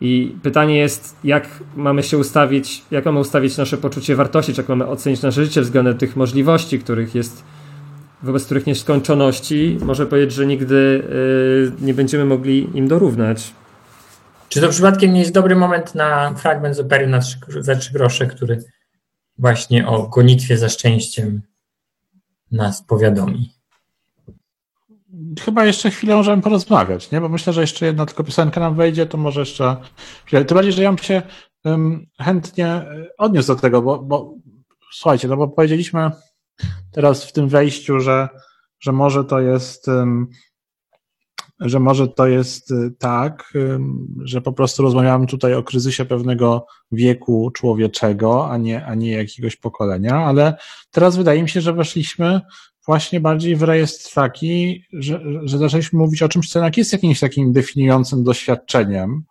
I pytanie jest, jak mamy się ustawić, jak mamy ustawić nasze poczucie wartości, czy jak mamy ocenić nasze życie względem tych możliwości, których jest, wobec których nieskończoności, może powiedzieć, że nigdy y, nie będziemy mogli im dorównać. Czy to przypadkiem nie jest dobry moment na fragment z opery na trzy, za trzy grosze, który właśnie o gonitwie za szczęściem nas powiadomi? Chyba jeszcze chwilę możemy porozmawiać, nie? Bo myślę, że jeszcze jedna tylko piosenka nam wejdzie, to może jeszcze chwilę. Tym bardziej, że ja bym się ym, chętnie y, odniósł do tego, bo, bo słuchajcie, no bo powiedzieliśmy teraz w tym wejściu, że, że może to jest, ym, że może to jest y, tak, że po prostu rozmawiamy tutaj o kryzysie pewnego wieku człowieczego, a nie, a nie jakiegoś pokolenia, ale teraz wydaje mi się, że weszliśmy właśnie bardziej w rejestr taki, że, że zaczęliśmy mówić o czymś, co jednak jest jakimś takim definiującym doświadczeniem,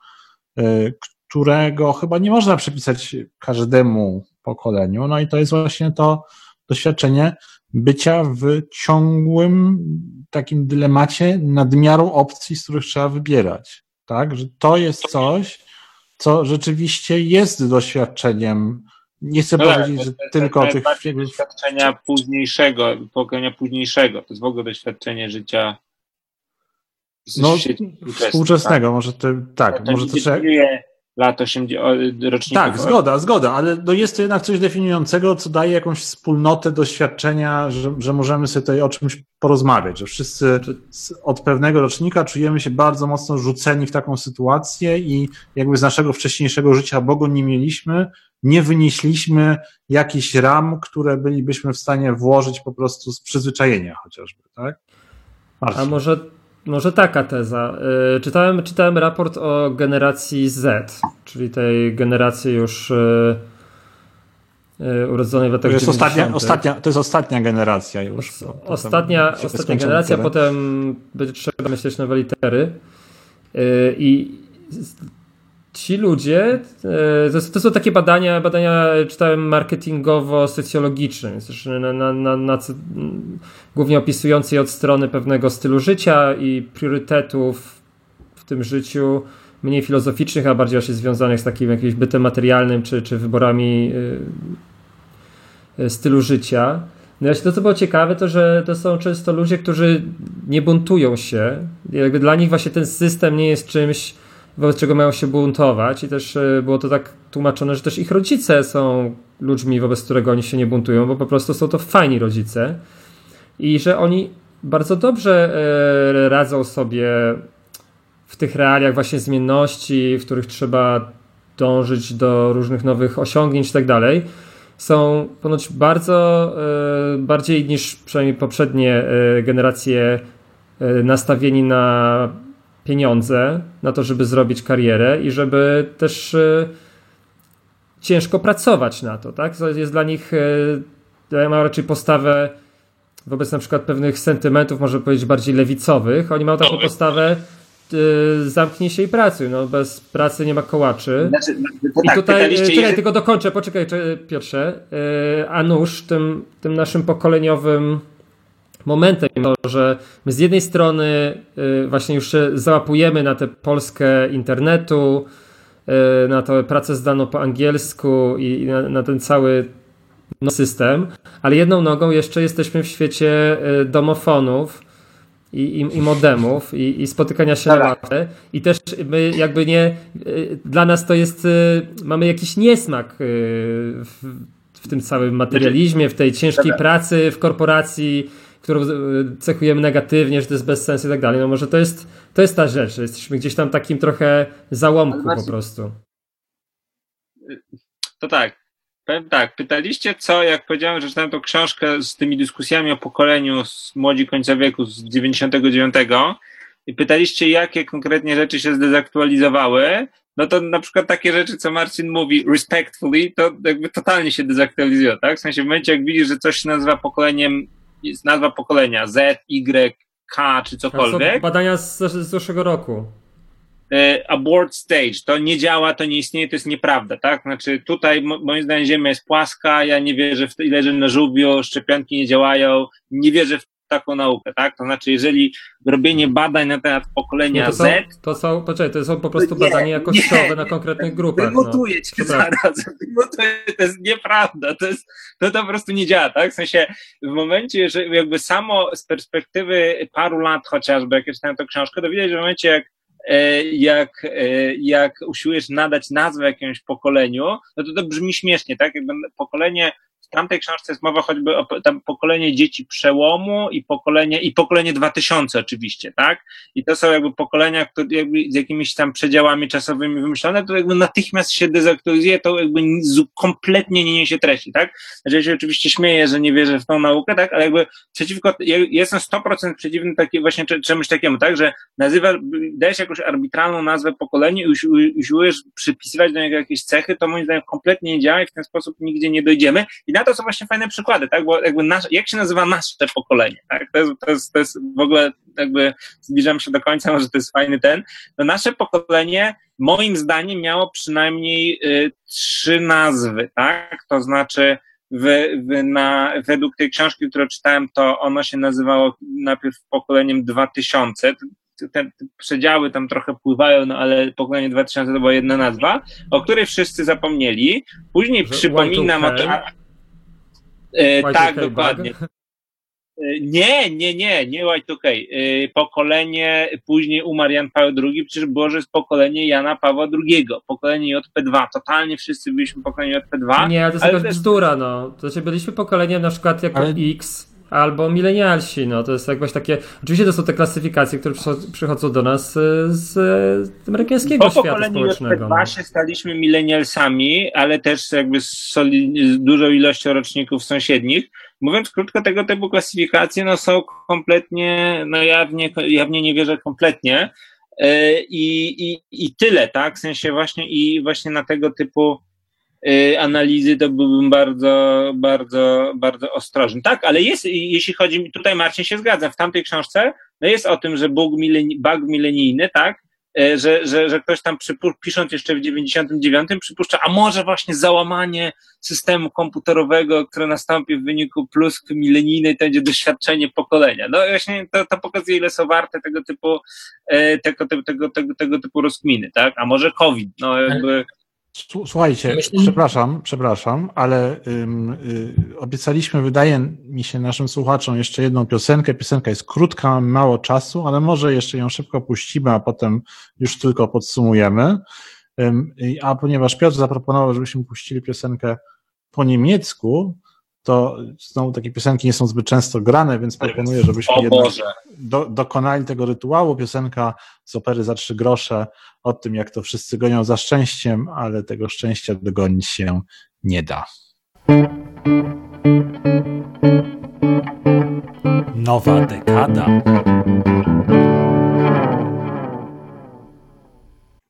y, którego chyba nie można przypisać każdemu pokoleniu. No i to jest właśnie to doświadczenie bycia w ciągłym takim dylemacie nadmiaru opcji, z których trzeba wybierać. Tak, że to jest coś, co rzeczywiście jest doświadczeniem. Nie chcę No tak, powiedzieć, że tylko tych najbardziej doświadczenia późniejszego, pokolenia późniejszego. To jest w ogóle doświadczenie życia no, współczesnego, może to, tak, może to trzeba, definiuje lat 80, roczników. Tak, zgoda, zgoda, ale no jest to jednak coś definiującego, co daje jakąś wspólnotę doświadczenia, że, że możemy sobie tutaj o czymś porozmawiać, że wszyscy od pewnego rocznika czujemy się bardzo mocno rzuceni w taką sytuację i jakby z naszego wcześniejszego życia, bo go nie mieliśmy, nie wynieśliśmy jakichś ram, które bylibyśmy w stanie włożyć po prostu z przyzwyczajenia chociażby, tak? Marcin. A może, może taka teza. Y, Czytałem, czytałem raport o generacji Z, czyli tej generacji już y, y, urodzonej w To latach jest, ostatnia, 90.. ostatnia, to jest ostatnia generacja już. Ostatnia, ostatnia generacja, litery. potem będzie trzeba myśleć nowe litery. I ci ludzie, yy, to, są takie badania, badania czytałem marketingowo-socjologiczne, więc na, na, na, na, głównie opisujące je od strony pewnego stylu życia i priorytetów w tym życiu, mniej filozoficznych, a bardziej właśnie związanych z takim jakimś bytem materialnym czy, czy wyborami yy, stylu życia. No właśnie to, co było ciekawe, to że to są często ludzie, którzy nie buntują się. Jakby dla nich właśnie ten system nie jest czymś, wobec czego mają się buntować. I też e, było to tak tłumaczone, że też ich rodzice są ludźmi, wobec którego oni się nie buntują, bo po prostu są to fajni rodzice. I że oni bardzo dobrze e, radzą sobie w tych realiach właśnie zmienności, w których trzeba dążyć do różnych nowych osiągnięć i tak dalej są ponoć bardzo e, bardziej niż przynajmniej poprzednie generacje nastawieni na pieniądze, na to, żeby zrobić karierę i żeby też e, ciężko pracować na to, tak? To jest dla nich, e, ja mam raczej postawę wobec na przykład pewnych sentymentów, może powiedzieć bardziej lewicowych. Oni mają taką postawę e, zamknij się i pracuj, no bez pracy nie ma kołaczy. Znaczy, no, I tak, tutaj, pytaliście, czekaj, tylko dokończę, poczekaj, cze- Piotrze. A nóż tym, tym naszym pokoleniowym momentem, to, że my z jednej strony yy, właśnie już się załapujemy na tę Polskę internetu, yy, na tę pracę zdaną po angielsku i na, na ten cały no, system, ale jedną nogą jeszcze jesteśmy w świecie yy, domofonów, i, i, i modemów i, i spotykania się na Dobra. ławce i też my jakby nie y, dla nas to jest y, mamy jakiś niesmak y, w, w tym całym materializmie, w tej ciężkiej Dobra. pracy w korporacji, którą y, cechujemy negatywnie, że to jest bez sensu i tak dalej. No może to jest to jest ta rzecz, że jesteśmy gdzieś tam takim trochę załomku po prostu. To tak. Powiem tak, pytaliście co, jak powiedziałem, że czytałem tą książkę z tymi dyskusjami o pokoleniu z młodzi końca wieku z 99 i pytaliście, jakie konkretnie rzeczy się zdezaktualizowały, no to na przykład takie rzeczy, co Marcin mówi respectfully, to jakby totalnie się dezaktualizuje, tak? W sensie w momencie, jak widzisz, że coś się nazywa pokoleniem, jest nazwa pokolenia Z, Y, K czy To są cokolwiek, badania z, z zeszłego roku. e, abort stage, to nie działa, to nie istnieje, to jest nieprawda, tak? Znaczy tutaj mo- moim zdaniem Ziemia jest płaska, ja nie wierzę w to, ile leży na żółwiu, szczepionki nie działają, nie wierzę w taką naukę, tak? To znaczy, jeżeli robienie badań na temat pokolenia Nie, to, są, Z, to są, poczekaj, to są po prostu Nie, badania jakościowe nie. na konkretnych grupach. No. wymutuję cię Przepraszam. zaraz, wymutuję, to jest nieprawda, to jest, to, to po prostu nie działa, tak? W sensie, w momencie, że jakby samo z perspektywy paru lat chociażby, jak ja czytałem tę książkę, to widać, że w momencie, jak e, jak, e, jak usiłujesz nadać nazwę jakiemuś pokoleniu, no to to brzmi śmiesznie, tak? Jakby pokolenie w tamtej książce jest mowa choćby o tam pokolenie dzieci przełomu i pokolenie, i pokolenie 2000 oczywiście, tak? I to są jakby pokolenia, które jakby z jakimiś tam przedziałami czasowymi wymyślone, to jakby natychmiast się dezaktualizuje, to jakby kompletnie nie niesie treści, tak? Znaczy ja się oczywiście śmieję, że nie wierzę w tą naukę, tak? Ale jakby przeciwko, ja jestem 100% przeciwny taki, właśnie cze- czemuś takiemu, tak? Że nazywa, dajesz jakąś arbitralną nazwę pokoleniu i usi- usiłujesz przypisywać do niego jakieś cechy, to moim zdaniem kompletnie nie działa i w ten sposób nigdzie nie dojdziemy. I na to są właśnie fajne przykłady, tak? Bo jakby nasz, jak się nazywa nasze pokolenie, tak? To jest, to jest, to jest w ogóle jakby zbliżam się do końca, <laughs> może to jest fajny ten. No nasze pokolenie moim zdaniem miało przynajmniej y, trzy nazwy, tak? To znaczy w, w, na, według tej książki, którą czytałem, to ono się nazywało najpierw pokoleniem 2000. Te, przedziały tam trochę pływają, no ale pokolenie 2000 to była jedna nazwa, o której wszyscy zapomnieli. Później Że przypominam o Y2K? tym. E, Y2K tak, bug? dokładnie. E, Nie, nie, nie, nie Y2K. E, Pokolenie, później umarł Jan Paweł II, przecież było, że jest pokolenie Jana Pawła II, pokolenie JP2. Totalnie wszyscy byliśmy pokolenie JP2. Nie, to jest ale jakaś to jest- bzdura, no. To znaczy byliśmy pokoleniem na przykład jako Ale- X albo milenialsi, no. To jest jakoś takie... Oczywiście to są te klasyfikacje, które przycho- przychodzą do nas y, z, z amerykańskiego Po świata społecznego. JP2 No. staliśmy milenialsami, ale też jakby z, z dużą ilością roczników sąsiednich. Mówiąc krótko, tego typu klasyfikacje no, są kompletnie, no jawnie, jawnie nie wierzę kompletnie. E, I, i, I tyle, tak? W sensie właśnie i właśnie na tego typu analizy to byłbym bardzo, bardzo, bardzo ostrożny. Tak, ale jest, jeśli chodzi, tutaj Marcin się zgadza, w tamtej książce no jest o tym, że bug, mileni, bug milenijny, tak? E, Że, że, że ktoś tam przypu- pisząc jeszcze w 99 przypuszcza, a może właśnie załamanie systemu komputerowego, które nastąpi w wyniku pluskwy milenijnej, to będzie doświadczenie pokolenia. No właśnie to, to pokazuje, ile są warte tego typu, e, tego, tego, tego, tego, tego typu rozkminy, tak? A może COVID, no jakby... Słu- Słuchajcie, Myślę- przepraszam, przepraszam, ale ym, y, obiecaliśmy, wydaje mi się naszym słuchaczom jeszcze jedną piosenkę. Piosenka jest krótka, mało czasu, ale może jeszcze ją szybko puścimy, a potem już tylko podsumujemy. I- a ponieważ Piotr zaproponował, żebyśmy puścili piosenkę po niemiecku, to znowu takie piosenki nie są zbyt często grane, więc proponuję, żebyśmy jednak do, dokonali tego rytuału. Piosenka z opery za trzy grosze o tym, jak to wszyscy gonią za szczęściem, ale tego szczęścia dogonić się nie da. Nowa dekada.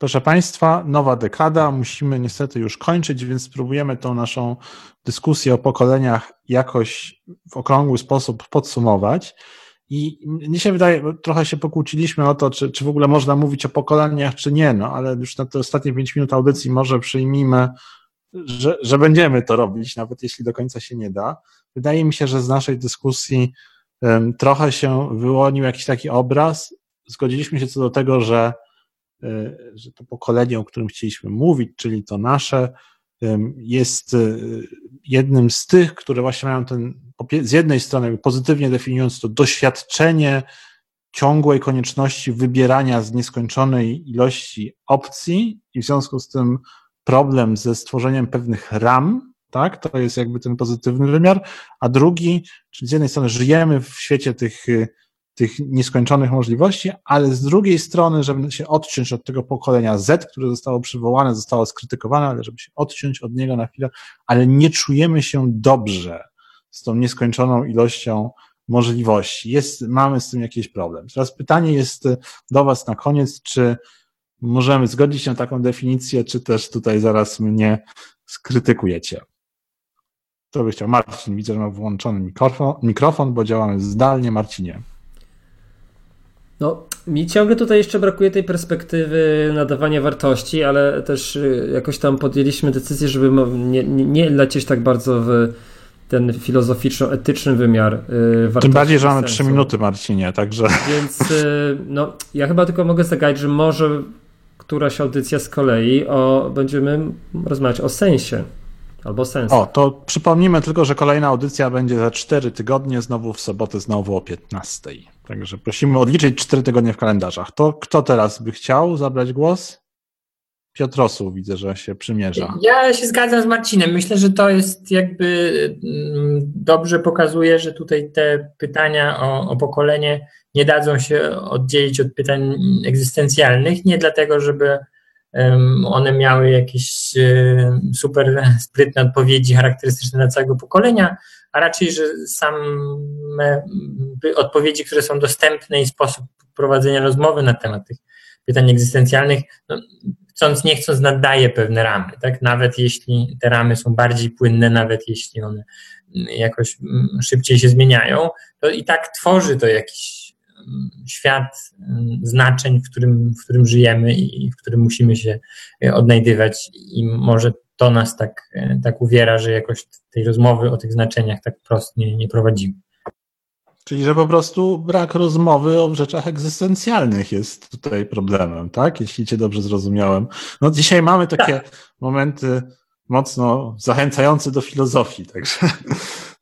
Proszę Państwa, nowa dekada. Musimy niestety już kończyć, więc spróbujemy tą naszą dyskusję o pokoleniach jakoś w okrągły sposób podsumować. I mnie się wydaje, trochę się pokłóciliśmy o to, czy, czy w ogóle można mówić o pokoleniach, czy nie, no ale już na te ostatnie pięć minut audycji może przyjmijmy, że, że będziemy to robić, nawet jeśli do końca się nie da. Wydaje mi się, że z naszej dyskusji um, trochę się wyłonił jakiś taki obraz. Zgodziliśmy się co do tego, że że to pokolenie, o którym chcieliśmy mówić, czyli to nasze, ym, jest y, jednym z tych, które właśnie mają ten, z jednej strony pozytywnie definiując to doświadczenie ciągłej konieczności wybierania z nieskończonej ilości opcji i w związku z tym problem ze stworzeniem pewnych ram, tak, to jest jakby ten pozytywny wymiar, a drugi, czyli z jednej strony żyjemy w świecie tych y, tych nieskończonych możliwości, ale z drugiej strony, żeby się odciąć od tego pokolenia Z, które zostało przywołane, zostało skrytykowane, ale żeby się odciąć od niego na chwilę, ale nie czujemy się dobrze z tą nieskończoną ilością możliwości. Jest, mamy z tym jakiś problem. Teraz pytanie jest do Was na koniec, czy możemy zgodzić się na taką definicję, czy też tutaj zaraz mnie skrytykujecie. To by chciał Marcin. Widzę, że ma włączony mikrofon, mikrofon bo działamy zdalnie. Marcinie. No, mi ciągle tutaj jeszcze brakuje tej perspektywy nadawania wartości, ale też y, jakoś tam podjęliśmy decyzję, żeby nie, nie, lecieć tak bardzo w ten filozoficzno-etyczny wymiar y, wartości. Tym bardziej, że mamy trzy minuty, Marcinie, także Więc y, no, ja chyba tylko mogę zagaić, że może któraś audycja z kolei o, będziemy rozmawiać o sensie albo sensie. O, to przypomnijmy tylko, że kolejna audycja będzie za cztery tygodnie, znowu w sobotę, znowu o 15. Także prosimy odliczyć cztery tygodnie w kalendarzach. To kto teraz by chciał zabrać głos? Piotrosu widzę, że się przymierza. Ja się zgadzam z Marcinem. Myślę, że to jest jakby mm, dobrze pokazuje, że tutaj te pytania o, o pokolenie nie dadzą się oddzielić od pytań egzystencjalnych. Nie dlatego, żeby one miały jakieś e, super sprytne odpowiedzi charakterystyczne dla całego pokolenia, a raczej, że same mm, odpowiedzi, które są dostępne i sposób prowadzenia rozmowy na temat tych pytań egzystencjalnych, no, chcąc nie chcąc nadaje pewne ramy, tak? Nawet jeśli te ramy są bardziej płynne, nawet jeśli one jakoś mm, szybciej się zmieniają, to i tak tworzy to jakiś mm, świat mm, znaczeń, w którym, w którym żyjemy i w którym musimy się odnajdywać i może to nas tak, e, tak uwiera, że jakoś tej rozmowy o tych znaczeniach tak prosto nie, nie prowadzimy. Czyli, że po prostu brak rozmowy o rzeczach egzystencjalnych jest tutaj problemem, tak? Jeśli cię dobrze zrozumiałem. No dzisiaj mamy takie momenty mocno zachęcające do filozofii, także,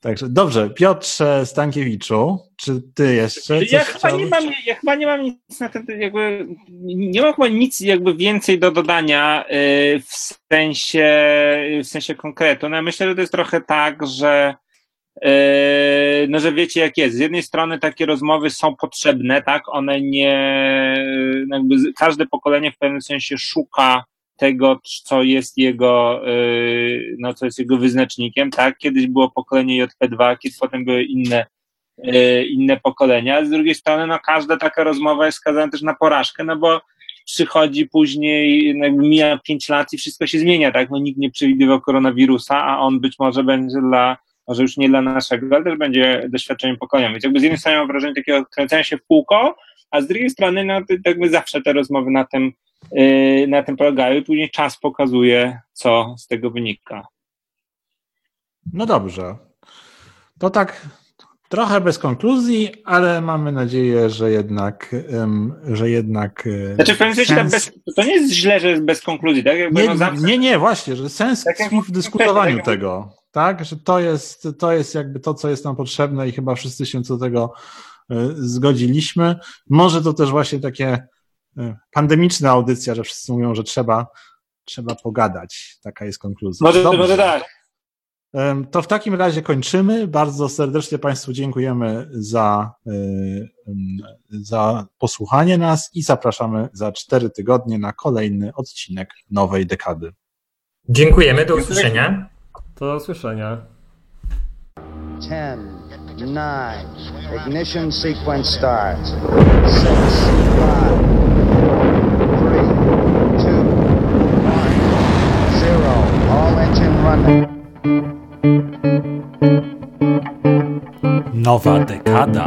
także dobrze. Piotrze Stankiewiczu, czy ty jeszcze coś Ja chyba, nie mam, ja chyba nie mam nic na ten, jakby, nie mam chyba nic jakby więcej do dodania y, w sensie, w sensie konkretu. No ja myślę, że to jest trochę tak, że y, no, że wiecie jak jest. Z jednej strony takie rozmowy są potrzebne, tak? One nie, jakby każde pokolenie w pewnym sensie szuka tego, co jest jego, y, no, co jest jego wyznacznikiem, tak? Kiedyś było pokolenie JP2, kiedy potem były inne e, inne pokolenia. Z drugiej strony, no każda taka rozmowa jest skazana też na porażkę, no bo przychodzi później, no mija pięć lat i wszystko się zmienia, tak? No nikt nie przewidywał koronawirusa, a on być może będzie dla, może już nie dla naszego, ale też będzie doświadczeniem pokolenia. Więc jakby z jednej strony mam wrażenie takiego kręcenia się w kółko, a z drugiej strony, no to jakby zawsze te rozmowy na tym, yy, na tym polegają i później czas pokazuje, co z tego wynika. No dobrze. To tak trochę bez konkluzji, ale mamy nadzieję, że jednak, że jednak. e, Znaczy w pewnym sensie tak sens- bez, to nie jest źle, że jest bez konkluzji, tak? Jakby Nie, no zawsze, nie, nie, właśnie, że sens Tak tkwi w dyskutowaniu tak tego, tak? Że to jest, to jest jakby to, co jest nam potrzebne i chyba wszyscy się co do tego e, zgodziliśmy. Może to też właśnie takie e, pandemiczna audycja, że wszyscy mówią, że trzeba, trzeba pogadać. Taka jest konkluzja. może, Dobrze. może tak. To w takim razie kończymy. Bardzo serdecznie Państwu dziękujemy za, em, za posłuchanie nas i zapraszamy za cztery tygodnie na kolejny odcinek nowej dekady. Dziękujemy, do usłyszenia. Do usłyszenia. 10, 9, ignition sequence starts. 6, 5, 3, 2, 1, 0. All engine running. Nowa dekada.